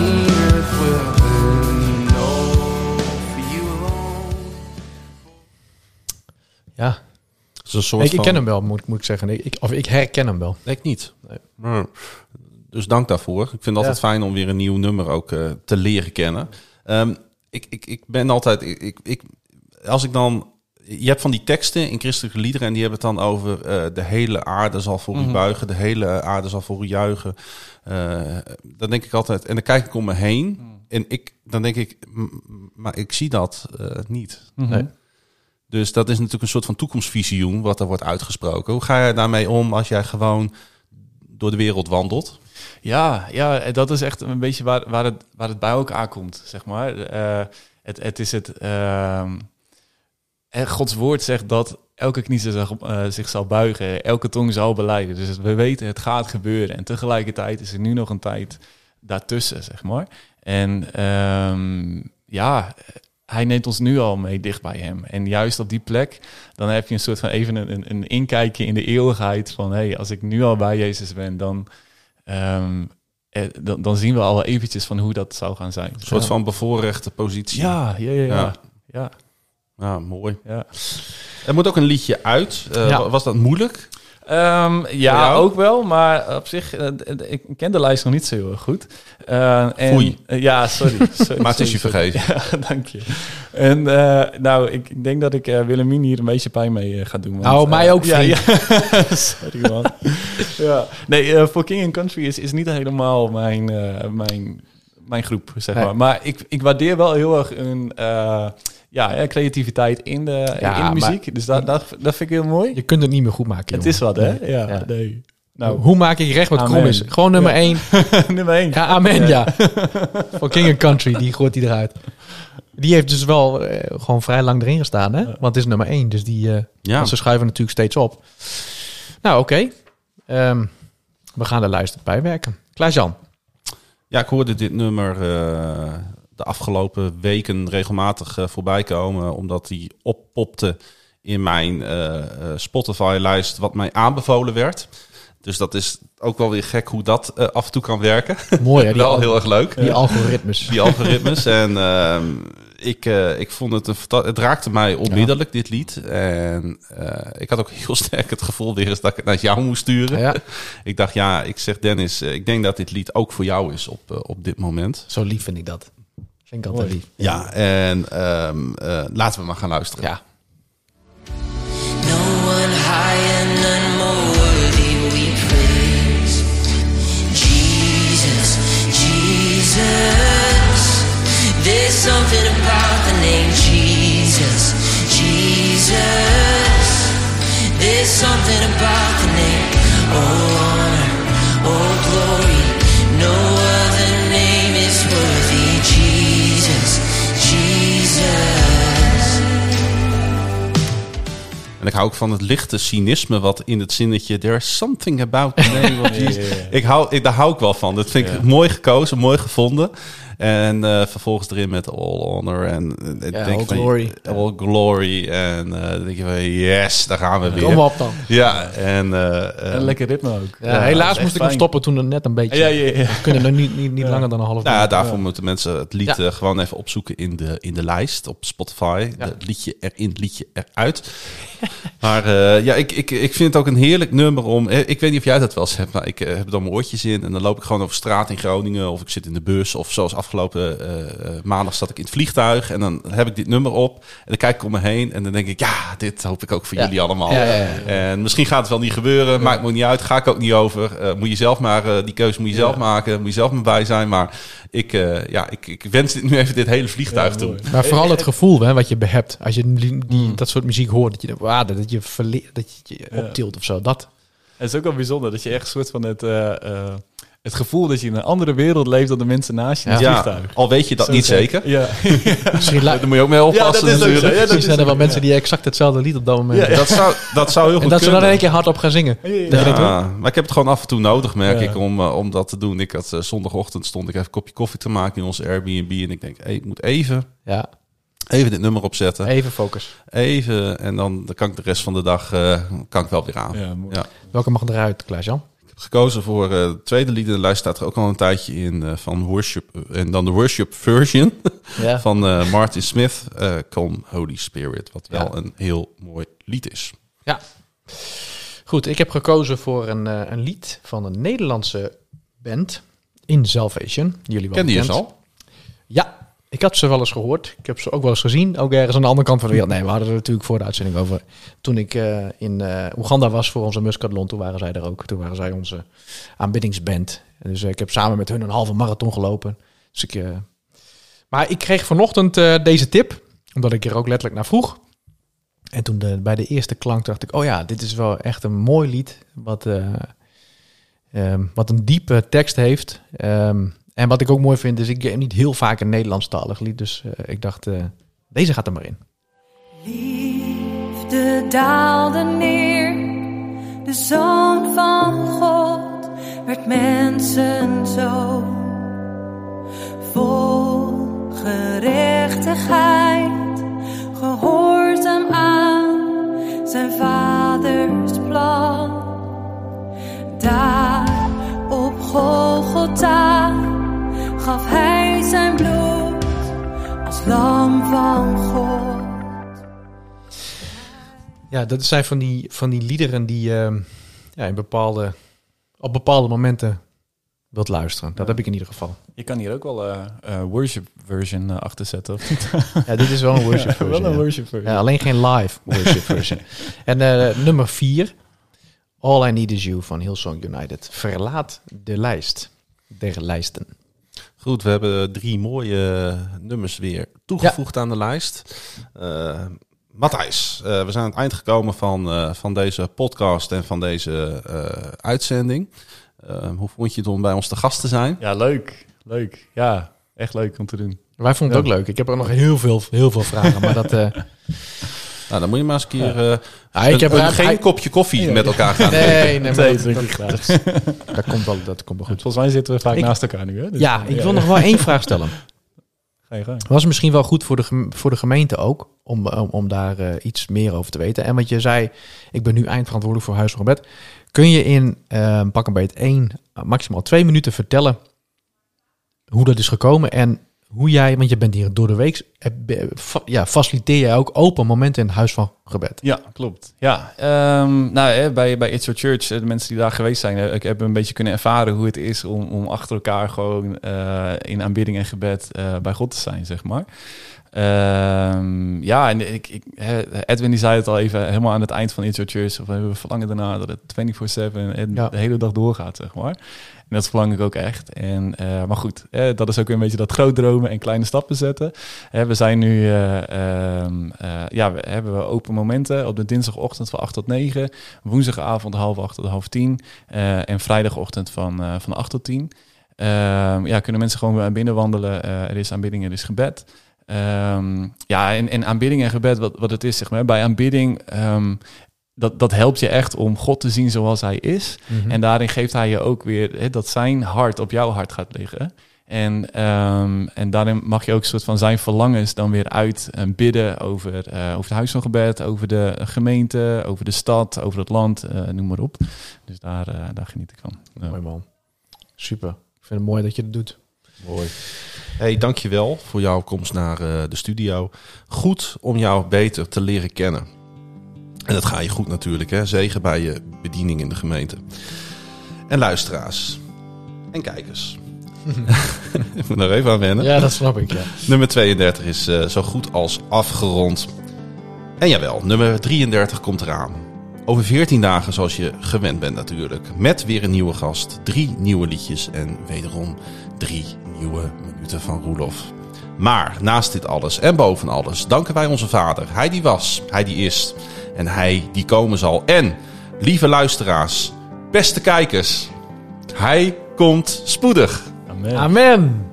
Speaker 1: is een soort
Speaker 2: Ik, ik
Speaker 1: van...
Speaker 2: ken hem wel, moet, moet ik zeggen. Ik, ik- of ik herken hem wel.
Speaker 1: Nee, ik niet.
Speaker 2: Nee.
Speaker 1: Dus dank daarvoor. Ik vind het altijd
Speaker 2: Ja.
Speaker 1: fijn om weer een nieuw nummer ook eh, te leren kennen. Ehm, ik, ik, ik ben altijd... Ik, ik, als ik dan... Je hebt van die teksten in christelijke liederen... en die hebben het dan over... eh, de hele aarde zal voor u buigen. De hele aarde zal voor u juichen. Eh, dan denk ik altijd... En dan kijk ik om me heen. En ik, dan denk ik... Maar ik zie dat eh, niet.
Speaker 4: Mhm.
Speaker 2: Nee.
Speaker 1: Dus dat is natuurlijk een soort van toekomstvisioen wat er wordt uitgesproken. Hoe ga jij daarmee om als jij gewoon door de wereld wandelt?
Speaker 4: Ja, ja, dat is echt een beetje waar, waar, het, waar het bij elkaar komt, zeg maar. Eh, het, het is het... ehm, eh, Gods woord zegt dat elke knie zich, eh, zich zal buigen, elke tong zal beleiden. Dus we weten, het gaat gebeuren. En tegelijkertijd is er nu nog een tijd daartussen, zeg maar. En ehm, ja, hij neemt ons nu al mee dicht bij hem. En juist op die plek, dan heb je een soort van even een, een, een inkijkje in de eeuwigheid. Van hé, hey, als ik nu al bij Jezus ben, dan, ehm, eh, dan, dan zien we al eventjes van hoe dat zou gaan zijn.
Speaker 1: Een soort van bevoorrechte positie.
Speaker 4: Ja, ja, ja. ja.
Speaker 1: Ja.
Speaker 4: ja.
Speaker 1: Ja, mooi.
Speaker 4: ja.
Speaker 1: Er moet ook een liedje uit. Eh,
Speaker 2: Ja.
Speaker 1: Was dat moeilijk?
Speaker 4: Ehm, ja, ook wel, maar op zich, eh, ik ken de lijst nog niet zo heel erg goed. Eh, en,
Speaker 1: Foei.
Speaker 4: eh, ja, sorry. sorry
Speaker 1: Maar het is je.
Speaker 4: Ja, dank je. En eh, nou, ik, ik denk dat ik Willemien hier een beetje pijn mee ga doen. want,
Speaker 2: Nou, mij ook,
Speaker 4: ja,
Speaker 2: vriend.
Speaker 4: ja. sorry man. ja. Nee, voor King and Country is, is niet helemaal mijn, eh, mijn, mijn groep, zeg
Speaker 2: Nee.
Speaker 4: maar. Maar ik, ik waardeer wel heel erg een... ja, creativiteit in de,
Speaker 2: Ja,
Speaker 4: in de
Speaker 2: maar-
Speaker 4: muziek. Dus dat, dat, dat vind ik heel mooi.
Speaker 2: Je kunt het niet meer goed maken,
Speaker 4: Het is wat, hè?
Speaker 2: Nee.
Speaker 4: Ja,
Speaker 2: Ja.
Speaker 4: nee.
Speaker 2: Nou, hoe maak ik recht wat krom is? Gewoon nummer
Speaker 4: Ja.
Speaker 2: 1.
Speaker 4: nummer één.
Speaker 2: Ja, amen, ja. Voor King Country, die gooit hij eruit. Die heeft dus wel eh, gewoon vrij lang erin gestaan, hè? Want het is nummer 1, dus die, eh,
Speaker 1: Ja.
Speaker 2: ze schuiven natuurlijk steeds op. Nou, oké. Ehm, we gaan er luisteren bijwerken. Klaas-Jan.
Speaker 1: Ja, ik hoorde dit nummer eh, de afgelopen weken regelmatig eh, voorbij komen. Omdat die oppopte in mijn eh, eh, Spotify-lijst wat mij aanbevolen werd. Dus dat is ook wel weer gek hoe dat af en toe kan werken.
Speaker 2: Mooi, hè?
Speaker 1: Wel heel erg leuk.
Speaker 2: die algoritmes.
Speaker 1: die algoritmes. en ehm, ik, ik vond het een Het raakte mij onmiddellijk, dit lied. En ik had ook heel sterk het gevoel weer eens dat ik het naar jou moest sturen.
Speaker 2: Ja,
Speaker 1: Ik dacht, ja, ik zeg Dennis, ik denk dat dit lied ook voor jou is op, op dit moment.
Speaker 2: zo lief vind ik dat. Vind ik altijd lief.
Speaker 1: Ja, en ehm, eh, laten we maar gaan luisteren.
Speaker 2: Ja.
Speaker 7: No one
Speaker 8: high and none more worthy we praise. Jesus, Jesus. There's something about the name Jesus, Jesus. There's something about the name. Oh, honor, oh, glory. No other
Speaker 1: En ik hou ook van het lichte cynisme wat in het zinnetje... There's something about the name of Jesus. Ik hou, ik, daar hou ik wel van. Dat vind ik mooi gekozen, mooi gevonden. En eh, vervolgens erin met all honor en... eh,
Speaker 2: Ja,
Speaker 1: denk
Speaker 2: all
Speaker 1: van,
Speaker 2: glory.
Speaker 1: All glory. En eh, dan denk je van, yes, daar gaan we weer.
Speaker 2: Kom op dan.
Speaker 1: Ja, en... eh, eh,
Speaker 4: En lekker ritme ook.
Speaker 2: Ja, helaas moest ik hem stoppen toen het net een beetje...
Speaker 4: Ja, ja, ja.
Speaker 2: We kunnen er niet, niet, niet langer dan een half
Speaker 1: Nou ja,
Speaker 2: minuut.
Speaker 1: daarvoor moeten mensen het lied
Speaker 2: Ja.
Speaker 1: eh, gewoon even opzoeken in de, in de lijst op Spotify.
Speaker 2: Ja.
Speaker 1: Het liedje erin, het liedje eruit. maar eh, ja, ik, ik, ik vind het ook een heerlijk nummer om... eh, Ik weet niet of jij dat wel eens hebt, maar ik eh, heb dan mijn oortjes in... en dan loop ik gewoon over straat in Groningen of ik zit in de bus... of zoals afgelopen maandag zat ik in het vliegtuig... en dan heb ik dit nummer op en dan kijk ik om me heen... en dan denk ik, ja, dit hoop ik ook voor
Speaker 2: Ja.
Speaker 1: jullie allemaal.
Speaker 2: Ja, ja, ja.
Speaker 1: En misschien gaat het wel niet gebeuren, maakt me niet uit, ga ik ook niet over. Moet je zelf maar, die keuze moet je zelf maken, moet je zelf maar bij zijn. Maar ik, eh, ja, ik, ik wens dit nu even dit hele vliegtuig
Speaker 4: Ja,
Speaker 1: toe.
Speaker 4: mooi.
Speaker 2: Maar vooral het gevoel hè, wat je hebt als je die, die-
Speaker 1: Hmm.
Speaker 2: dat soort muziek hoort. Dat je, wauw, dat je, verle- dat je je
Speaker 4: Ja.
Speaker 2: optilt of zo. Dat.
Speaker 4: Het is ook wel bijzonder dat je echt een soort van het, eh, eh, het gevoel dat je in een andere wereld leeft dan de mensen naast je in het
Speaker 1: Ja,
Speaker 4: vliegtuig.
Speaker 1: al weet je dat
Speaker 4: Zo
Speaker 1: niet zeker.
Speaker 4: Ja.
Speaker 2: Misschien,
Speaker 1: Daar moet je ook mee oppassen
Speaker 4: Ja, dat is
Speaker 1: natuurlijk.
Speaker 2: Misschien
Speaker 4: is
Speaker 2: zijn er wel mensen
Speaker 4: ja.
Speaker 2: die exact hetzelfde lied op dat moment.
Speaker 4: Ja,
Speaker 1: Dat zou, dat zou heel goed
Speaker 2: En dat ze dan in één keer hardop gaan zingen.
Speaker 4: Ja,
Speaker 1: maar ik heb het gewoon af en toe nodig, merk
Speaker 4: Ja.
Speaker 1: ik, om, eh, om dat te doen. Ik had eh, zondagochtend stond ik even een kopje koffie te maken in onze Airbnb. En ik denk, hey, ik moet even,
Speaker 2: Ja,
Speaker 1: even dit nummer opzetten.
Speaker 2: even focus.
Speaker 1: Even, en dan, dan kan ik de rest van de dag eh, kan ik wel weer aan.
Speaker 4: Ja.
Speaker 2: Welke mag eruit, Klaas-Jan?
Speaker 1: Gekozen voor eh, het tweede lied in de lijst. Staat er ook al een tijdje in eh, van Worship. eh, en dan de Worship version
Speaker 2: Ja.
Speaker 1: van Martin Smith. Come Holy Spirit. Wat wel
Speaker 2: Ja.
Speaker 1: een heel mooi lied is.
Speaker 2: ja. Goed, ik heb gekozen voor een, een lied van een Nederlandse band. In Salvation. Jullie wel
Speaker 1: ze
Speaker 2: bekend.
Speaker 1: al?
Speaker 2: Ja, ik had ze wel eens gehoord. Ik heb ze ook wel eens gezien. Ook ergens aan de andere kant van de wereld. Nee, we hadden er natuurlijk voor de uitzending over. Toen ik eh, in eh, Oeganda was voor onze Muscatlon, toen waren zij er ook. Toen waren zij onze aanbiddingsband. Dus eh, ik heb samen met hun een halve marathon gelopen. Dus ik, Maar ik kreeg vanochtend deze tip, omdat ik er ook letterlijk naar vroeg. En toen bij de eerste klank dacht ik, oh ja, dit is wel echt een mooi lied. Wat, eh, ehm, wat een diepe tekst heeft. Ehm, en wat ik ook mooi vind, is ik niet heel vaak een Nederlandstalig lied. Dus eh, ik dacht, eh, deze gaat er maar in.
Speaker 9: Liefde daalde neer, de zoon van God werd mensen zo. Vol gerechtigheid, gehoorzaam aan zijn vaders plan. Daar op Golgotha gaf hij zijn bloed als lam van God.
Speaker 2: Ja, dat zijn van die, van die liederen die ehm, ja, in bepaalde, op bepaalde momenten wilt luisteren. Dat heb ik in ieder geval.
Speaker 4: Je kan hier ook wel eh eh, worship version eh, achter zetten.
Speaker 2: Ja, dit is wel een worship
Speaker 4: Ja,
Speaker 2: version.
Speaker 4: wel een
Speaker 2: ja.
Speaker 4: worship version.
Speaker 2: Ja, alleen geen live worship version. En eh, nummer vier, All I Need Is You van Hillsong United. Verlaat de lijst der lijsten.
Speaker 1: Goed, we hebben drie mooie nummers weer toegevoegd aan de lijst. Eh Matthijs, eh, we zijn aan het eind gekomen van, eh, van deze podcast en van deze eh, uitzending. Hoe vond je het om bij ons te gast te zijn?
Speaker 4: Ja, leuk. Leuk. Ja, echt leuk om te doen.
Speaker 2: Wij vonden het
Speaker 4: Ja.
Speaker 2: ook leuk. Ik heb er nog heel veel, heel veel vragen, maar dat... eh,
Speaker 1: Nou, dan moet je maar eens een keer eh,
Speaker 2: ah, ik heb
Speaker 1: een-
Speaker 2: er
Speaker 1: een- geen
Speaker 2: hij-
Speaker 1: kopje koffie met elkaar gaan drinken.
Speaker 2: Nee, nee, maar
Speaker 4: Nee,
Speaker 2: dat, dat, komt wel, dat komt wel goed.
Speaker 4: Volgens mij zitten we vaak
Speaker 2: Ik-
Speaker 4: naast elkaar nu. Hè? Dus-
Speaker 2: Ja, ik wil nog wel één vraag stellen.
Speaker 4: Ga je gang.
Speaker 2: Was misschien wel goed voor de, voor de gemeente ook, om, om, om daar eh, iets meer over te weten. En wat je zei, ik ben nu eindverantwoordelijk voor Huis van Gebed. Kun je in eh, pak een beetje één, eh, maximaal twee minuten vertellen hoe dat is gekomen en hoe jij, want je bent hier door de week, ja, faciliteer jij ook open momenten in het Huis van Gebed?
Speaker 4: Ja, klopt. Ja, ehm, nou, hè, bij, bij It's Your Church, eh, de mensen die daar geweest zijn, eh, ik heb een beetje kunnen ervaren hoe het is om, om achter elkaar gewoon eh, in aanbidding en gebed bij God te zijn, zeg maar. Ehm, ja, en ik, Edwin die zei het al even helemaal aan het eind van It's Your Church. Of we verlangen daarna dat het 24-7 en
Speaker 2: Ja.
Speaker 4: de hele dag doorgaat, zeg maar. Dat verlang ik ook echt. En, eh, maar goed, eh, dat is ook weer een beetje dat groot dromen en kleine stappen zetten. Eh, we zijn nu, eh, ehm, eh, ja, we hebben we open momenten op de dinsdagochtend van 8 tot 9. Woensdagavond half 8 tot half 10. eh, en vrijdagochtend van, van 8 tot 10. Ehm, ja, kunnen mensen gewoon binnen wandelen. Eh, er is aanbidding, er is gebed. Ehm, ja, en, en aanbidding en gebed, wat, wat het is, zeg maar. Bij aanbidding, ehm, dat, dat helpt je echt om God te zien zoals hij is.
Speaker 2: Mhm.
Speaker 4: En daarin geeft hij je ook weer hè, dat zijn hart op jouw hart gaat liggen. En, ehm, en daarin mag je ook een soort van zijn verlangens dan weer uit en bidden over, eh, over het huis van gebed, over de gemeente, over de stad, over het land, eh, noem maar op. Dus daar, eh, daar geniet ik van. Ja.
Speaker 2: Mooi man. Super. Ik vind het mooi dat je het doet.
Speaker 1: Mooi. Hey, dankjewel voor jouw komst naar eh, de studio. Goed om jou beter te leren kennen. En dat ga je goed natuurlijk, hè? Zegen bij je bediening in de gemeente. En luisteraars. En kijkers. Ik moet er even aan wennen.
Speaker 2: Ja, dat snap ik, ja.
Speaker 1: Nummer 32 is eh, zo goed als afgerond. En jawel, nummer 33 komt eraan. Over 14 dagen, zoals je gewend bent natuurlijk. Met weer een nieuwe gast, drie nieuwe liedjes en wederom drie nieuwe minuten van Roelof. Maar naast dit alles en boven alles danken wij onze vader. Hij die was, hij die is en hij die komen zal. En, lieve luisteraars, beste kijkers, hij komt spoedig.
Speaker 4: Amen.
Speaker 2: Amen.